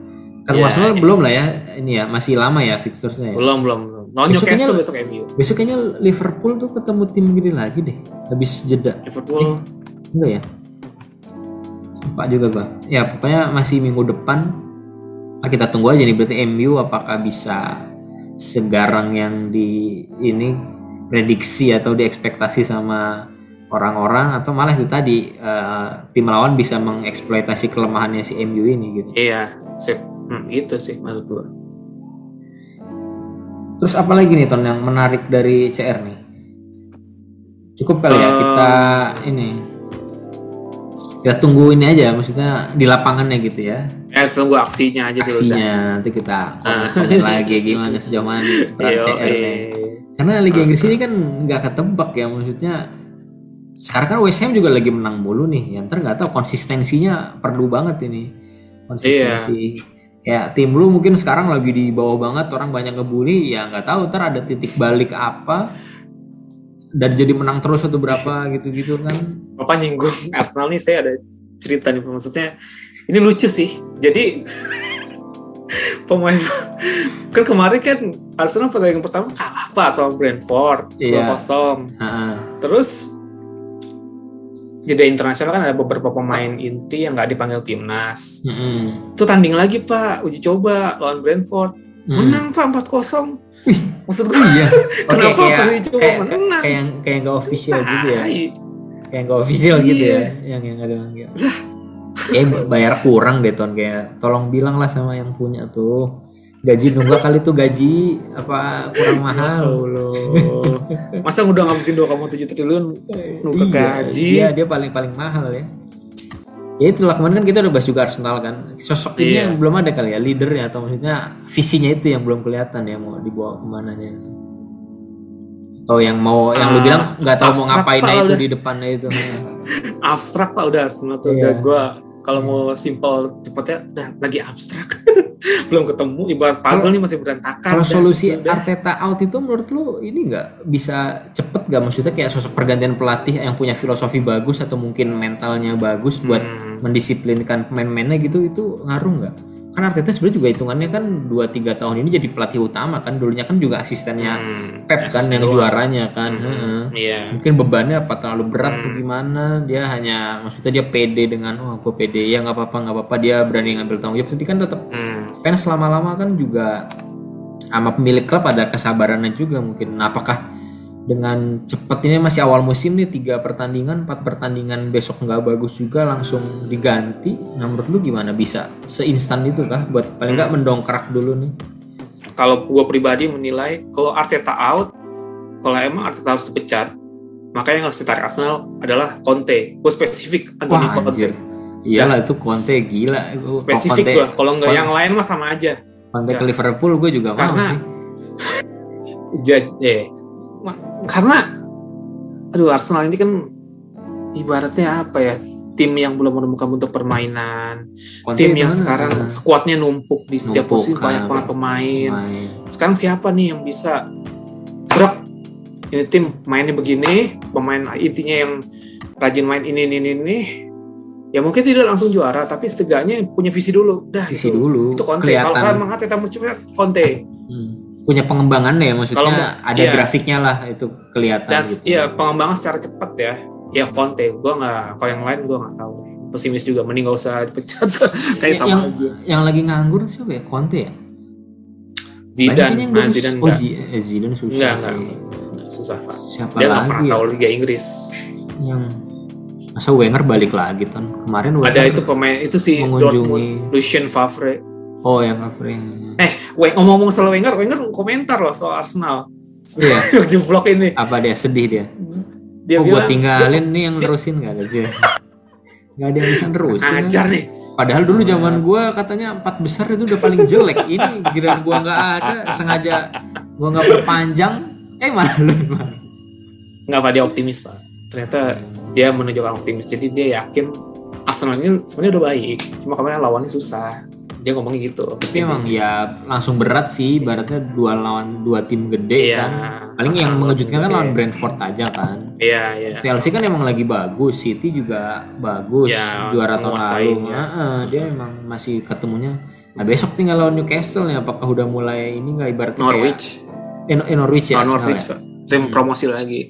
Kan Arsenal iya. belum lah ya. Ini ya masih lama ya fixturesnya ya. belum belum belum lawan Besok Newcastle kayaknya- besok MU Besok kayaknya Liverpool tuh ketemu tim gini lagi deh. Habis jeda. Liverpool Enggak ya? Lupa juga gua. Ya pokoknya masih minggu depan. Nah, kita tunggu aja nih berarti MU apakah bisa segarang yang di ini prediksi atau diekspektasi sama orang-orang atau malah itu tadi eh, tim lawan bisa mengeksploitasi kelemahannya si MU ini gitu. iya sip hmm, itu sih menurut gua Terus apa lagi nih Ton yang menarik dari CR nih? Cukup kali ya Eh, kita ini kita tunggu ini aja maksudnya di lapangannya gitu ya eh tunggu aksinya aja dulu dah. aksinya nanti kita komen, komen lagi gimana sejauh mana peran CR nih eh. Karena Liga Inggris ini kan nggak ketebak ya maksudnya. Sekarang kan West Ham juga lagi menang mulu nih. Ya ntar nggak tahu konsistensinya perlu banget ini. Konsistensi. Kayak tim lu mungkin sekarang lagi di bawah banget, orang banyak ngebully, ya nggak tahu ntar ada titik balik apa dan jadi menang terus atau berapa gitu-gitu kan. Bapak nyinggung Arsenal nih saya ada cerita nih maksudnya ini lucu sih. Jadi pemain kan kemarin kan Arsenal pertandingan pertama kalah pak sama Brentford Iya. 2-0. Heeh. Terus jeda internasional kan ada beberapa pemain inti yang nggak dipanggil timnas. Mm-mm. Itu tanding lagi pak, uji coba lawan Brentford. Mm. Menang pak 4-0. Wih. Maksud gue Iya. Oke Kenapa kayak pas dicoba kayak menang? kayak yang kayak nggak official gitu ya. Kayak nggak official gitu Iya. ya. Yang yang ada manggil. Eh bayar kurang deh ton kayak tolong bilang lah sama yang punya tuh gaji nunggak kali tuh gaji apa kurang mahal Allah. Masa udah ngabisin 2,7 triliun nunggak gaji? Iya, dia paling paling mahal ya. Ya itulah kemarin kan kita udah bahas juga Arsenal kan. Sosok ini Iya. yang belum ada kali ya, leadernya atau maksudnya visinya itu yang belum kelihatan ya mau dibawa ke mananya. Atau yang mau yang lu Ah, bilang nggak tahu mau ngapain itu udah. di depannya itu. abstrak lah udah Arsenal tuh Iya. udah gua kalau mau simpel cepetnya udah lagi abstrak belum ketemu ibarat puzzle nih masih berantakan Kalau solusi udah. Arteta out itu menurut lu ini nggak bisa cepet gak maksudnya kayak sosok pergantian pelatih yang punya filosofi bagus atau mungkin mentalnya bagus buat Hmm. mendisiplinkan pemain-pemainnya gitu itu ngaruh nggak? Kan Arteta sebenarnya juga hitungannya kan 2-3 tahun ini jadi pelatih utama kan dulunya kan juga asistennya Hmm. Pep kan Asisten yang juaranya kan. Hmm. heeh. Iya. Mungkin bebannya apa terlalu berat atau Hmm. gimana? Dia hanya maksudnya dia pede dengan oh gue pede ya nggak apa-apa nggak apa-apa dia berani ngambil tanggung jawab tapi kan tetap Hmm. fans lama-lama kan juga sama pemilik klub ada kesabarannya juga mungkin. Nah, apakah dengan cepat ini masih awal musim nih tiga pertandingan, empat pertandingan besok nggak bagus juga langsung diganti. Nah, menurut lu gimana bisa seinstan itu kah? Buat paling nggak mendongkrak dulu nih. Kalau gua pribadi menilai kalau Arteta out, kalau emang Arteta harus dipecat, maka yang harus ditarik Arsenal adalah Conte. Gue spesifik Anthony Wah, Conte. anjir. Iyalah itu Conte gila. Gua- Spesifik gua. Kalau nggak yang lain mah sama aja. Conte Ya. ke Liverpool gue juga mau Karena- sih. Jadi, eh, karena aduh Arsenal ini kan ibaratnya apa ya? Tim yang belum menemukan bentuk permainan, tim yang gimana? sekarang skuadnya numpuk di setiap Numpuk, posisi kan. banyak banget pemain. Main. Sekarang siapa nih yang bisa Bro, ini tim mainnya begini, pemain intinya yang rajin main ini ini ini, ini. Ya mungkin tidak langsung juara, tapi setidaknya punya visi dulu. Dah, Visi gitu. dulu. Itu Conte. Kalau kalian mengatakan mau coba Conte. Hmm. Punya pengembangannya ya maksudnya Kalau ada iya. grafiknya lah itu kelihatan Dan gitu. ya pengembangan secara cepat ya. Ya Conte, gua nggak kalau yang lain gua nggak tahu. Pesimis juga, mending gak usah dipecat. Kayak sama yang, aja. yang lagi nganggur siapa ya? Conte ya? Zidane, yang nah. Zidane oh, enggak. Eh, Zidane susah Enggak, enggak. Susah, Pak. Siapa Dia lagi pernah ya? tahu Liga Inggris. yang masa Wenger balik lagi ton kemarin Wenger Ada itu pemain itu si Dortmund, mengunjungi Lucien Favre. oh yang Favre ngomong-ngomong soal Wenger, Wenger komentar loh soal Arsenal. Iya. di vlog ini. apa dia sedih dia Dia oh gua bilang, tinggalin nih yang nerusin gak ada sih Gak ada yang bisa nerusin ajar nih. padahal dulu zaman gua katanya empat besar itu udah paling jelek ini giliran gua nggak ada sengaja gua nggak perpanjang eh malah lu Nggak apa dia optimis pak. Ternyata dia menunjukkan optimis. Jadi dia yakin Arsenal ini sebenarnya udah baik. Cuma kemarin lawannya susah. Dia ngomongnya gitu. tapi emang ya langsung berat sih ibaratnya dua lawan dua tim gede Iya. kan paling yang mengejutkan kan lawan Brentford aja kan Iya, iya. Chelsea kan emang lagi bagus, City juga bagus, Ya, juara tahun lalu. ya. Heeh, dia emang masih ketemunya. Nah besok tinggal lawan Newcastle nih, apakah udah mulai ini nggak ibaratnya Norwich. kayak eh, eh, Norwich ya? Lawan Arsenal Norwich, ya? Pak. Tim promosi lagi.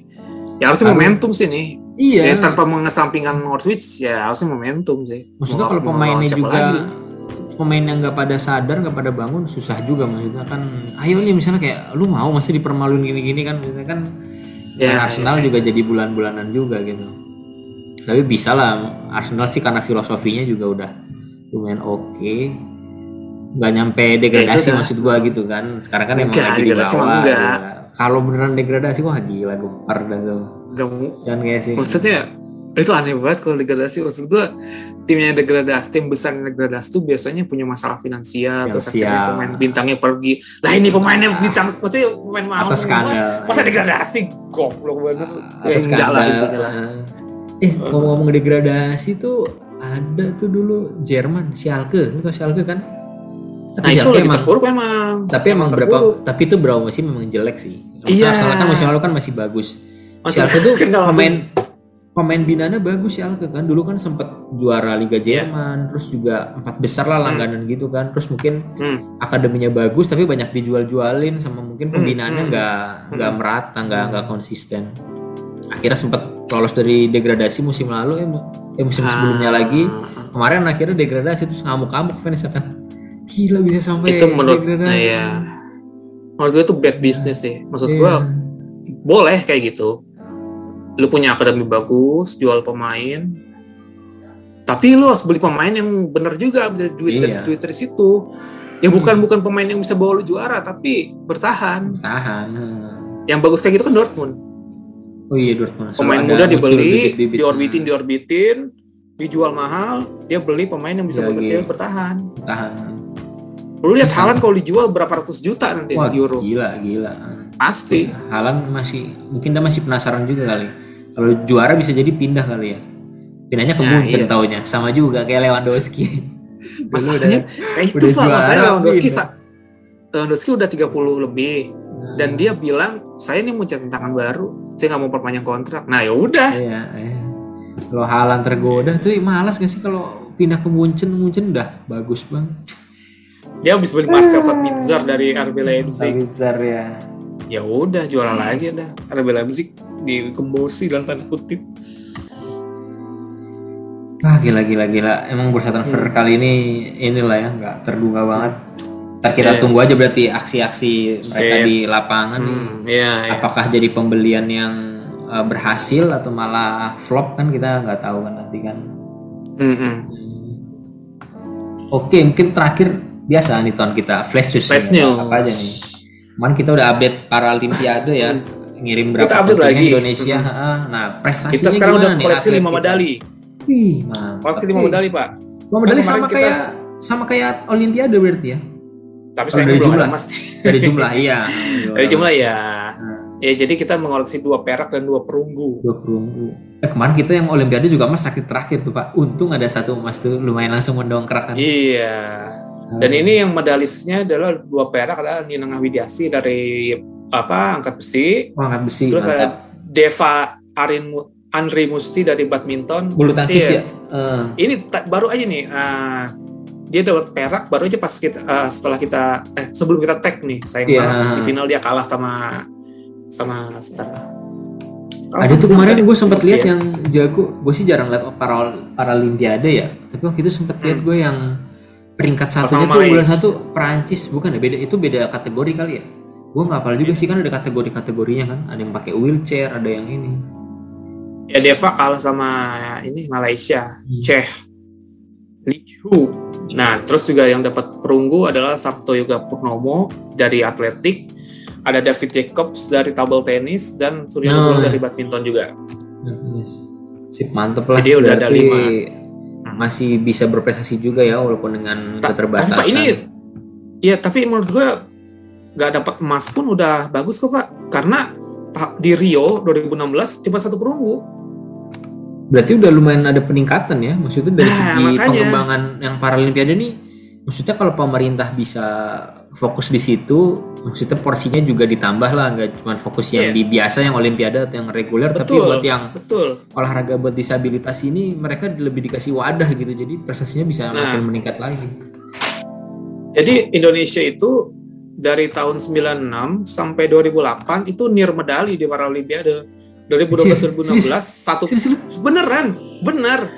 Ya harusnya Aduh. momentum sih nih. Iya. Ya, tanpa mengesampingkan Norwich, ya harusnya momentum sih. maksudnya Mau- kalau pemainnya juga lagi? Pemain yang nggak pada sadar, nggak pada bangun, susah juga maksudnya kan. Ayo nih misalnya kayak lu mau masih dipermaluin gini-gini kan, misalnya kan Ya, main Arsenal juga jadi bulan-bulanan juga gitu. Tapi bisa lah Arsenal sih karena filosofinya juga udah lumayan oke. Nggak nyampe degradasi Ya, itu dah. maksud gua gitu kan. Sekarang kan emang Enggak, lagi di degradasi bawah. ya. Kalau beneran degradasi wah gila gempar dah tuh. Mu- Jangan kayak sih. maksudnya itu aneh banget kalau degradasi maksud gue timnya degradasi tim besar yang degradasi tuh biasanya punya masalah finansial terus akhirnya pemain bintangnya pergi lah ini pemainnya bintang maksudnya pemain mahal Atas skandal. masa degradasi goblok banget Atau ya, lah intinya lah. Eh ngomong-ngomong degradasi tuh ada tuh dulu Jerman Schalke, lu tau Schalke kan? Tapi nah itu lagi emang, terpuruk memang tapi emang terpuruk. berapa? Tapi itu berapa musim memang jelek sih. Iya. Soalnya kan musim lalu kan masih bagus. Schalke tuh kan pemain pemain binanya bagus Schalke kan. Dulu kan sempet juara Liga Iya. Jerman, terus juga empat besar lah langganan gitu kan. Terus mungkin Hmm. akademinya bagus tapi banyak dijual-jualin sama mungkin Hmm, pembinaannya hmm. nggak nggak Hmm. merata nggak nggak konsisten akhirnya sempat lolos dari degradasi musim lalu ya eh, musim sebelumnya Ah. lagi kemarin akhirnya degradasi terus ngamuk-ngamuk fansnya kan gila bisa sampai itu menurut degradasi nah, ya menurut gue itu bad business sih maksud Iya. gue boleh kayak gitu lu punya akademi bagus jual pemain. Tapi lu harus beli pemain yang bener juga duit Iya. duit dari situ. Ya bukan bukan pemain yang bisa bawa lu juara tapi bertahan. Tahan hmm. yang bagus kayak gitu kan Dortmund. Oh iya Dortmund. Selalu pemain muda dibeli bibit-bibit. diorbitin diorbitin dijual mahal dia beli pemain yang bisa Lagi. bekerja bertahan. Tahan lu lihat. Haaland kalau dijual berapa ratus juta nanti wah euro? gila gila. Pasti. Halan masih mungkin dia masih penasaran juga kali kalau juara bisa jadi pindah kali ya. Pindahnya ke Nah, Munchen iya. taunya. Sama juga kayak Lewandowski. Dulu Masalahnya kayak itu udah juara, masalahnya Lewandowski sa- Lewandowski udah 30 lebih. Dan dia bilang saya ini mau centangan baru. Saya nggak mau perpanjang kontrak. Nah ya udah. Iya, iya. Kalau Halan tergoda tuh malas gak sih kalau pindah ke Munchen, Munchen udah bagus banget. dia habis beli Marcel Sabitzer dari RB Leipzig. Sabitzer ya. Ya udah juara lagi dah RB Leipzig dikembosi dalam tanda kutip Wah gila gila gila. Emang bursa transfer Hmm. kali ini inilah ya nggak terduga banget. Ntar kita Iya. tunggu aja berarti aksi-aksi mereka Sip. di lapangan nih. hmm, iya iya. Apakah jadi pembelian yang uh, berhasil atau malah flop kan kita nggak tahu kan nanti kan. Hmm, hmm. Oke mungkin terakhir biasa nih tahun kita flash news. Flash nih. news. Apa aja nih? Kemarin kita udah update Paralimpiade ya. Ngirim berapa Kita update lagi. Indonesia. Ah, Nah prestasinya kita sekarang gimana udah koleksi atlet 5 kita? medali Wih mantap. koleksi 5 Wih. medali pak Lima medali sama kita- kayak sama kayak Olimpiade berarti ya? tapi Oh, saya dari belum jumlah. ada Dari jumlah iya. dari jumlah ya Nah, ya jadi kita mengoleksi dua perak dan dua perunggu dua perunggu. Eh kemarin kita yang Olimpiade juga emas sakit terakhir tuh pak. Untung ada satu emas tuh lumayan langsung mendongkrak kan. iya dan ini yang medalisnya adalah dua perak adalah Nina Widiasi dari apa angkat besi Wah angkat besi terus mantap. ada Deva Arin Andri Musti dari badminton Bulu tangkis Iya. ya. Eh, ini baru aja nih ah, dia dapat perak baru aja pas kita ah, setelah kita eh sebelum kita tag nih sayang Iya. banget di final dia kalah sama sama Star. ada tuh kemarin gue sempat lihat ya. yang jago. Gue sih jarang lihat para Paralimpiade ya. Tapi waktu itu sempat lihat gue yang peringkat satunya tuh Mais. bulan satu Perancis bukan ya beda itu beda kategori kali ya. Gue nggak hafal juga sih kan ada kategori-kategorinya kan. Ada yang pakai wheelchair, ada yang ini. ya Deva kalah sama ini Malaysia Hmm. Ceh Li Chu nah terus juga yang dapat perunggu adalah Sabto Yoga Purnomo dari atletik ada David Jacobs dari table tenis dan Surya Oh. Nugroho dari badminton juga Sip mantep lah. Jadi udah ada lima. Masih bisa berprestasi juga ya walaupun dengan Ta- keterbatasan. Tapi ini ya tapi menurut gue nggak dapat emas pun udah bagus kok Pak karena di Rio 2016 cuma satu perunggu Berarti udah lumayan ada peningkatan ya. Maksudnya dari Nah, segi makanya. pengembangan yang Paralimpiade nih, maksudnya kalau pemerintah bisa fokus di situ, maksudnya porsinya juga ditambah lah, nggak cuma fokus yang Iya. di biasa yang Olimpiade atau yang reguler, tapi buat yang betul olahraga buat disabilitas ini mereka lebih dikasih wadah gitu, jadi prestasinya bisa Nah. makin meningkat lagi. jadi Indonesia itu dari tahun 96 sampai 2008 itu nir medali di Paralimpiade 2012 2016 satu Serius beneran bener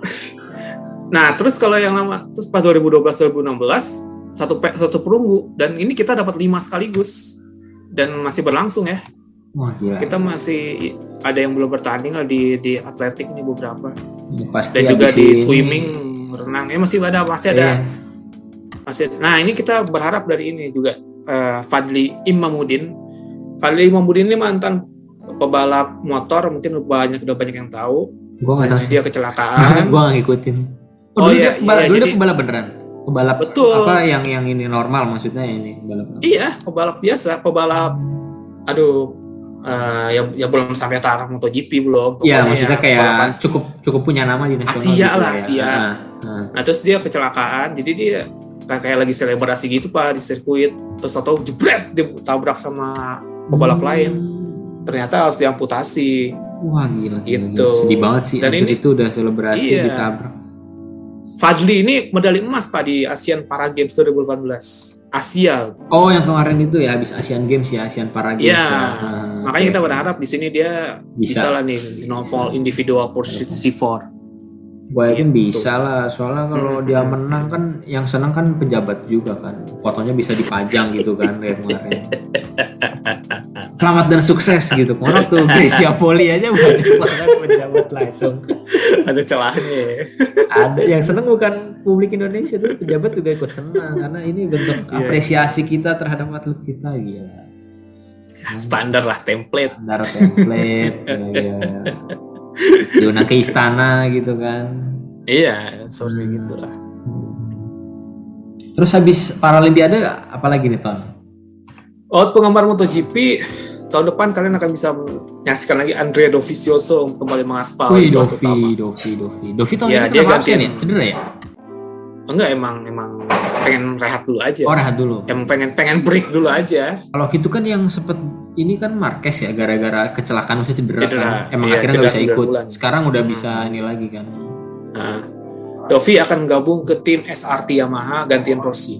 nah terus kalau yang lama terus pas 2012 2016 satu pe- satu perunggu dan ini kita dapat lima sekaligus dan masih berlangsung ya Wah gila. kita masih ada yang belum bertanding lah di di atletik nih beberapa Pasti dan juga di ini- swimming renang ya masih ada masih ada Iya. masih nah ini kita berharap dari ini juga eh, Fadli Imamudin Fadli Imamudin ini mantan pebalap motor mungkin banyak udah banyak yang tahu. Gue nggak tahu sih. Dia kecelakaan. gue nggak ngikutin. Oh, Oh, dulu iya, dia iya, dulu dia jadi- pembalap beneran. Pembalap Betul. apa yang yang ini normal maksudnya ini pembalap. Iya, pebalap biasa, pebalap. Aduh, eh, ya, ya belum sampai taraf MotoGP belum. Iya, maksudnya ya, kayak balapan. cukup cukup punya nama di nasional. Asia gitu lah, ya. Asia. Ah, ah. Nah terus dia kecelakaan, jadi dia kayak kayak lagi selebrasi gitu pak di sirkuit. Terus atau jebret dia tabrak sama pebalap Hmm. lain. Ternyata harus diamputasi. Wah gila, gila, Gitu. gila. Sedih banget sih. Dan ini- itu udah selebrasi Iya. ditabrak. Fadli ini medali emas pak di Asian Para Games 2018. Asia. Oh yang kemarin itu ya habis Asian Games ya Asian Para Games Iya. ya. Ah, Makanya oke. kita berharap di sini dia Bisa. bisa, lah nih nomor individual pursuit C4. Gue yakin Gitu. bisa lah, soalnya kalau Hmm. dia menang kan yang senang kan pejabat juga kan, fotonya bisa dipajang gitu kan kayak kemarin. Selamat dan sukses gitu. Kemarin tuh Grecia Poli aja banget pejabat langsung. Ada celahnya. ya. Ada yang seneng bukan publik Indonesia tuh pejabat juga ikut senang karena ini bentuk Iya. apresiasi kita terhadap atlet kita gitu. Standar lah template. Standar template, ya, ya. Diundang ke istana gitu kan. Iya, seperti Hmm. gitu lah. Terus habis Paralimpiade apalagi nih Ton? Oh, penggemar MotoGP tahun depan kalian akan bisa menyaksikan lagi Andrea Dovizioso kembali mengaspal. Wih Dovi. Dovi, Dovi. Dovi tahun Ya, ini dia kenapa absen gantiin. ya? Cedera ya? Enggak emang emang pengen rehat dulu aja. Oh rehat dulu. Emang pengen pengen break dulu aja. Kalau gitu kan yang sempet ini kan Marquez ya gara-gara kecelakaan masa cedera, Cedera, kan. Emang iya, akhirnya nggak bisa ikut. bulan. Sekarang udah Hmm. bisa ini lagi kan. Nah, Dovi akan gabung ke tim SRT Yamaha gantian Rossi.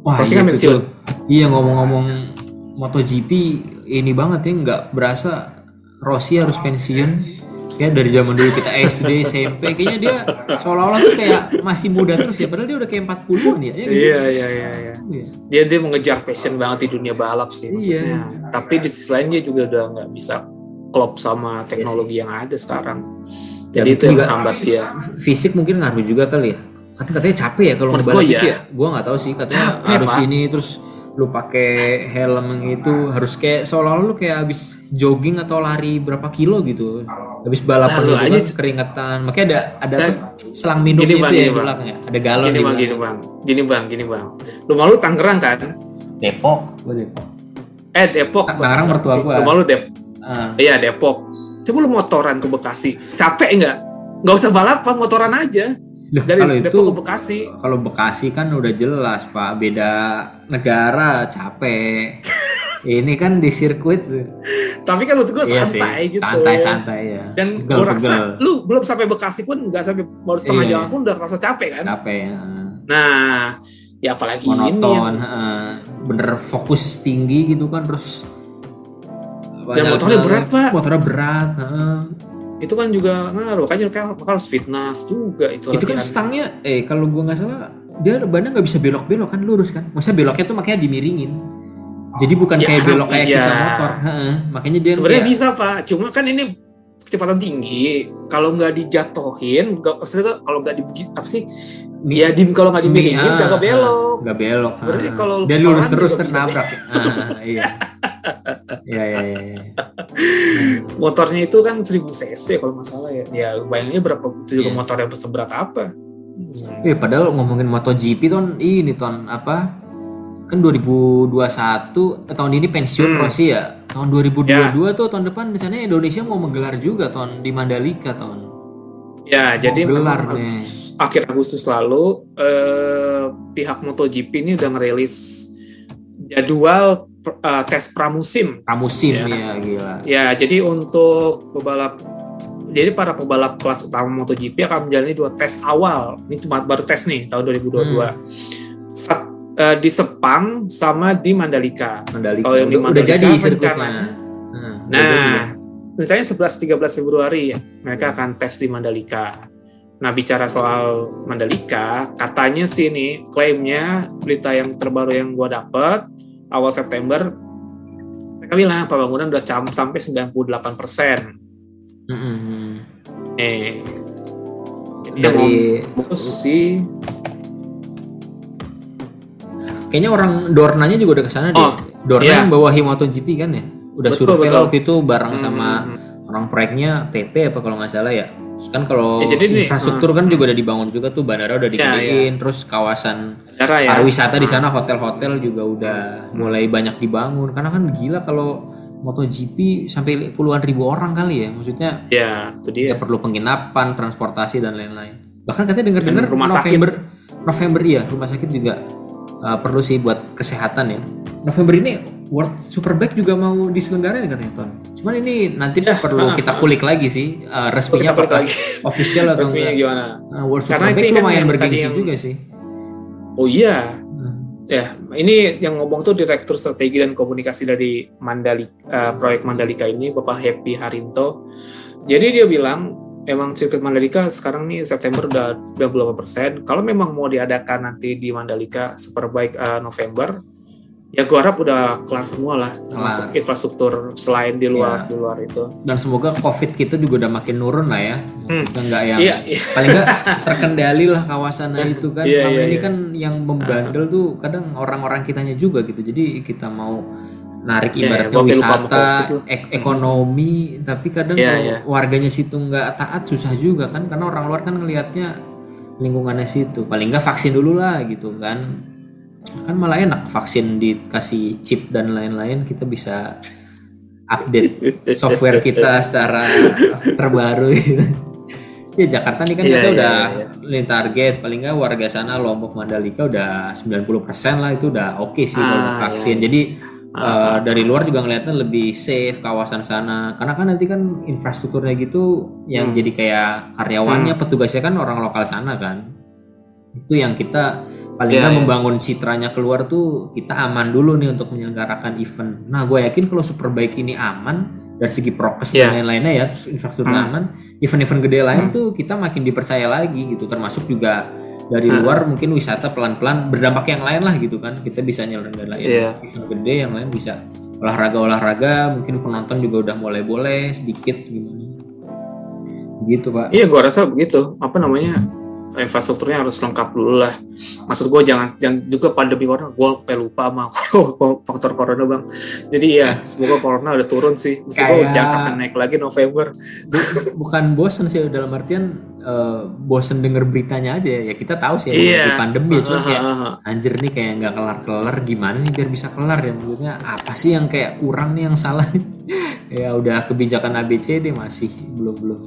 Wah Rossi kan itu pensiun. tuh. Iya ngomong-ngomong MotoGP ini banget ya nggak berasa Rossi harus pensiun. Ya dari zaman dulu kita SD, SMP kayaknya dia seolah-olah tuh kayak masih muda terus ya padahal dia udah kayak 40-an ya. ya sih? Iya iya iya iya. Iya. Dia dia mengejar passion banget di dunia balap sih Iya. maksudnya. Tapi di sisi lain dia juga udah nggak bisa klop sama teknologi yang ada sekarang. Jadi itu yang menghambat dia. fisik mungkin ngaruh juga kali ya kan katanya capek ya kalau ngebalap iya. ya gua nggak tahu sih katanya Capek, harus Pak. ini terus lu pakai helm itu harus kayak seolah-olah lu kayak habis jogging atau lari berapa kilo gitu habis balapan Lalu gitu aja. kan keringetan makanya ada ada apa, selang minum Gini, itu Bang, ya gini, di Bang. belakang ya ada galon Gini di bang, gini bang, gini bang, gini bang. Lu Tangerang kan? Depok gua Depok Eh Depok. Tangerang mertua gua. Lu Dep, Ah, iya Depok. Coba lu motoran ke Bekasi, capek nggak? Nggak usah balapan, motoran aja. Loh, Dari kalau itu ke Bekasi. kalau Bekasi kan udah jelas pak beda negara capek ini kan di sirkuit Tapi kan maksud gue Iya santai sih, gitu. santai-santai ya. Dan gue rasa lu belum sampai Bekasi pun nggak sampai baru setengah Iya. jalan pun udah rasa capek kan? capek ya. Nah, ya apalagi ini monoton, yang- heeh. bener fokus tinggi gitu kan terus. Dan motornya berat, Pak. Motornya berat. Itu kan juga ngaruh. Kan kan harus fitness juga itu. Itu kan stangnya, eh kalau gua nggak salah, dia bannya nggak bisa belok-belok kan lurus kan. Maksudnya beloknya tuh makanya dimiringin. Jadi bukan Ya, kayak belok kayak iya. kita motor. heeh. Makanya dia Sebenarnya kayak- bisa pak, cuma kan ini kecepatan tinggi. Kalau nggak dijatuhin, nggak maksudnya kalau nggak di apa sih? Mi- Ya dim kalau nggak dimiringin, ah, kagak belok. nggak belok. Sebenarnya heeh. kalau dia lurus terus ternabrak. Ah, iya. Iya iya iya. iya. Motornya itu kan 1000 cc kalau nggak salah ya. Ya bayangannya berapa? Itu juga Iya. motornya seberat apa? Hmm. Eh padahal ngomongin MotoGP ton ini ton apa kan 2021 eh, tahun ini pensiun Hmm. Rossi ya tahun 2022 tuh tahun depan misalnya Indonesia mau menggelar juga ton di Mandalika ton Ya, jadi gelar. Agustus- akhir Agustus lalu eh, pihak MotoGP ini udah ngerilis jadwal eh, tes pramusim. pramusim Ya. ya gila Ya, jadi untuk pebalap jadi para pebalap kelas utama MotoGP akan menjalani dua tes awal. Ini cuma baru tes nih tahun 2022. Hmm. Sa- eh, di Sepang sama di Mandalika. Mandalika Kalau yang di udah, udah Mandalika jadi sirkuitnya rencananya- nah, udah jadi ya. Nah, misalnya 11-13 Februari ya, mereka akan tes di Mandalika. Nah, bicara soal Mandalika, katanya sih nih, klaimnya berita yang terbaru yang gua dapet awal September, mereka bilang pembangunan udah cam- sampai 98 persen. Mm-mm. Eh, jadi yang dari bagus sih, kayaknya orang Dornanya juga udah ke sana deh Oh, Dorna iya. yang bawahi MotoGP kan ya udah Betul, survei betul. waktu itu bareng Hmm, sama hmm, hmm. orang proyeknya PP apa kalau nggak salah ya Terus kan kalau Ya, jadi nih, infrastruktur kan juga udah dibangun juga tuh bandara udah digedein terus kawasan Bandara ya. pariwisata di sana hotel-hotel juga udah mulai banyak dibangun karena kan gila kalau MotoGP sampai puluhan ribu orang kali ya maksudnya Ya, itu dia. ya perlu penginapan transportasi dan lain-lain bahkan katanya dengar-dengar rumah sakit. November November iya rumah sakit juga uh, perlu sih buat kesehatan ya November ini World Superbike juga mau diselenggarain katanya Ton cuman ini nanti Ya, perlu ah, kita kulik lagi sih uh, resminya apakah lagi. official atau Resminya enggak gimana? Nah, World Superbike lumayan bergengsi yang- juga sih Oh iya, Hmm. ya ini yang ngomong tuh Direktur Strategi dan Komunikasi dari Mandalika, proyek Mandalika ini, Bapak Happy Harinto. Jadi dia bilang, emang sirkuit Mandalika sekarang nih September udah 98%. Kalau memang mau diadakan nanti di Mandalika Superbike eh, November, ya gue harap udah kelar semua lah, termasuk infrastruktur selain di luar Ya. di luar itu. dan semoga covid kita juga udah makin nurun lah ya Hmm. nggak yang Iya, iya. paling nggak terkendali lah kawasannya itu kan Iya, selama iya, ini iya. kan yang membandel tuh kadang orang-orang kitanya juga gitu jadi kita mau narik ibaratnya iya, gua lupa sama wisata ek- ekonomi tapi kadang Iya, kalau iya. warganya situ nggak taat susah juga kan karena orang luar kan ngelihatnya lingkungannya situ paling nggak vaksin dulu lah gitu kan kan malah enak vaksin dikasih chip dan lain-lain kita bisa update software kita secara terbaru gitu. Ya Jakarta nih kan Iya, kita iya, udah iya. link target paling nggak warga sana Lombok Mandalika udah 90% lah itu udah oke sih kalau Ah, vaksin. iya. Jadi Eh, dari luar juga ngeliatnya lebih safe kawasan sana. Karena kan nanti kan infrastrukturnya gitu yang Hmm. jadi kayak karyawannya petugasnya kan orang lokal sana kan. Itu yang kita paling Iya, nggak iya. membangun citranya keluar tuh kita aman dulu nih untuk menyelenggarakan event. Nah, gue yakin kalau Superbike ini aman dari segi prokes Iya. dan lain-lainnya ya, terus infrastruktur Hmm. aman, event-event gede lain Hmm. tuh kita makin dipercaya lagi gitu. Termasuk juga dari Hmm. luar mungkin wisata pelan-pelan berdampak yang lain lah gitu kan. Kita bisa nyelenggarain Iya. event gede yang lain bisa olahraga-olahraga, mungkin penonton juga udah mulai boleh sedikit gimana. Gitu, Pak. Iya, gua rasa begitu. Apa namanya? Infrastrukturnya harus lengkap dulu lah. Maksud gue jangan jangan juga pandemi corona, gue sampai lupa sama faktor corona bang. Jadi ya semoga corona udah turun sih. Maksud gue Kayak- jangan sampai naik lagi November. Bu- bukan bosen sih dalam artian eh, bosen denger beritanya aja ya kita tahu sih emang Iya. lagi pandemi ya, cuman kayak anjir nih kayak nggak kelar-kelar gimana nih biar bisa kelar ya maksudnya apa sih yang kayak kurang nih yang salah nih ya udah kebijakan ABCD masih belum belum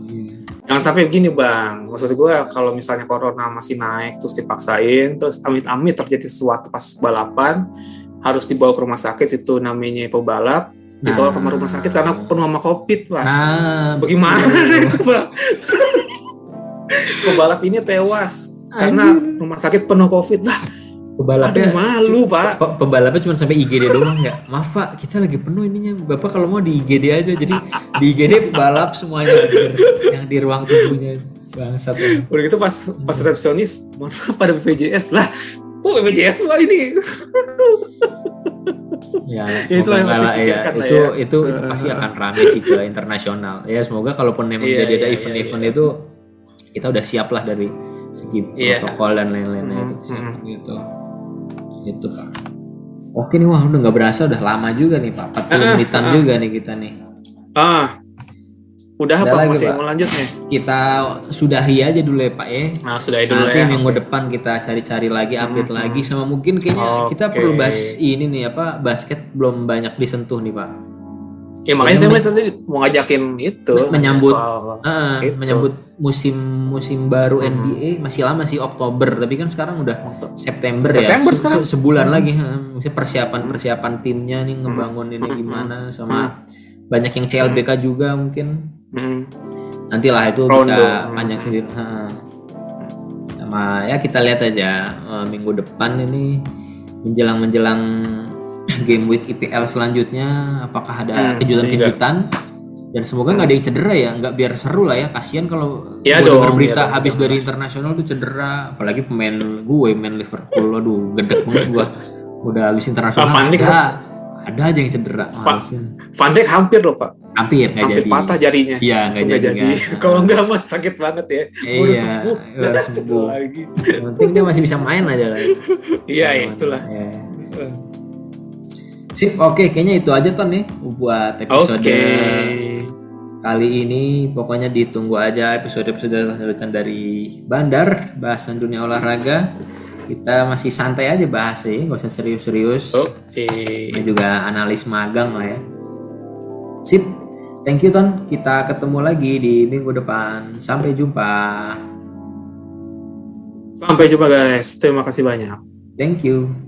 Jangan sampai begini bang. Maksud gue kalau misalnya corona masih naik terus dipaksain, terus amit-amit terjadi sesuatu pas balapan harus dibawa ke rumah sakit itu namanya pebalap dibawa ke rumah sakit karena penuh sama covid pak. nah Bagaimana? Pebalap ini tewas karena rumah sakit penuh covid lah. Aduh pebalapnya malu pak. pe- pebalapnya cuma sampai IGD doang ya maaf pak kita lagi penuh ininya bapak kalau mau di IGD aja jadi di IGD balap semuanya yang di ruang tunggunya bangsat. Udah gitu pas pas resepsionis mohon maaf pada BPJS lah. Oh BPJS pak ini. Ya, Ya, itulah yang lah, ya, itu, ya. itu itu pasti akan rame sih ke internasional. Ya semoga kalaupun memang Iya, jadi ada iya, event-event iya, itu kita udah siap lah dari segi Iya. protokol dan lain-lainnya itu Hmm, siap hmm. gitu. Itu Pak. Oke nih wah udah nggak berasa udah lama juga nih Pak. 40 Ah, menitan ah. juga nih kita nih. Ah, udah Udah apa lagi, masih Pak. mau lanjut nih? Kita sudahi aja dulu ya Pak ya. Nah sudah dulu Nanti ya. minggu depan kita cari-cari lagi, update Hmm, lagi sama mungkin kayaknya kita Oke. perlu bahas ini nih apa basket belum banyak disentuh nih Pak. Ya makanya saya tadi mau ngajakin itu Men- menyambut- soal Ah, Gitu. menyambut musim musim baru Hmm. NBA masih lama sih Oktober tapi kan sekarang udah September, ya September Se- sekarang. se- sebulan Hmm. lagi. Mungkin persiapan persiapan timnya nih ngebangun ini Hmm. gimana sama banyak yang CLBK juga mungkin Hmm. nantilah itu Rondo. bisa Hmm. panjang sendiri ha. sama ya kita lihat aja eh, minggu depan ini menjelang menjelang game week IPL selanjutnya apakah ada Hmm, kejutan-kejutan dan semoga nggak ada yang cedera ya nggak biar seru lah ya kasihan kalau Ya gue denger dong, berita ya habis ya dari internasional tuh cedera apalagi pemain gue main Liverpool aduh gedek banget gue udah habis internasional Van Dijk ada ada aja yang cedera. Van Dijk hampir loh pak, hampir nggak hampir jadi patah jarinya. iya nggak jadi, jadi. Kalau nggak mah sakit banget ya. Iya, sembuh, baru udah sembuh. lagi. Yang penting dia masih bisa main aja lah. Iya, iya, itulah. Ya. Sip, oke, kayaknya itu aja Ton nih buat episode Oke. kali ini. Pokoknya ditunggu aja episode-episode selanjutnya dari Bandar, bahasan dunia olahraga. Kita masih santai aja bahas sih, nggak usah serius-serius. Oke. Ini juga analis magang lah ya. Sip, thank you Ton. Kita ketemu lagi di minggu depan. Sampai jumpa. Sampai jumpa guys. Terima kasih banyak. Thank you.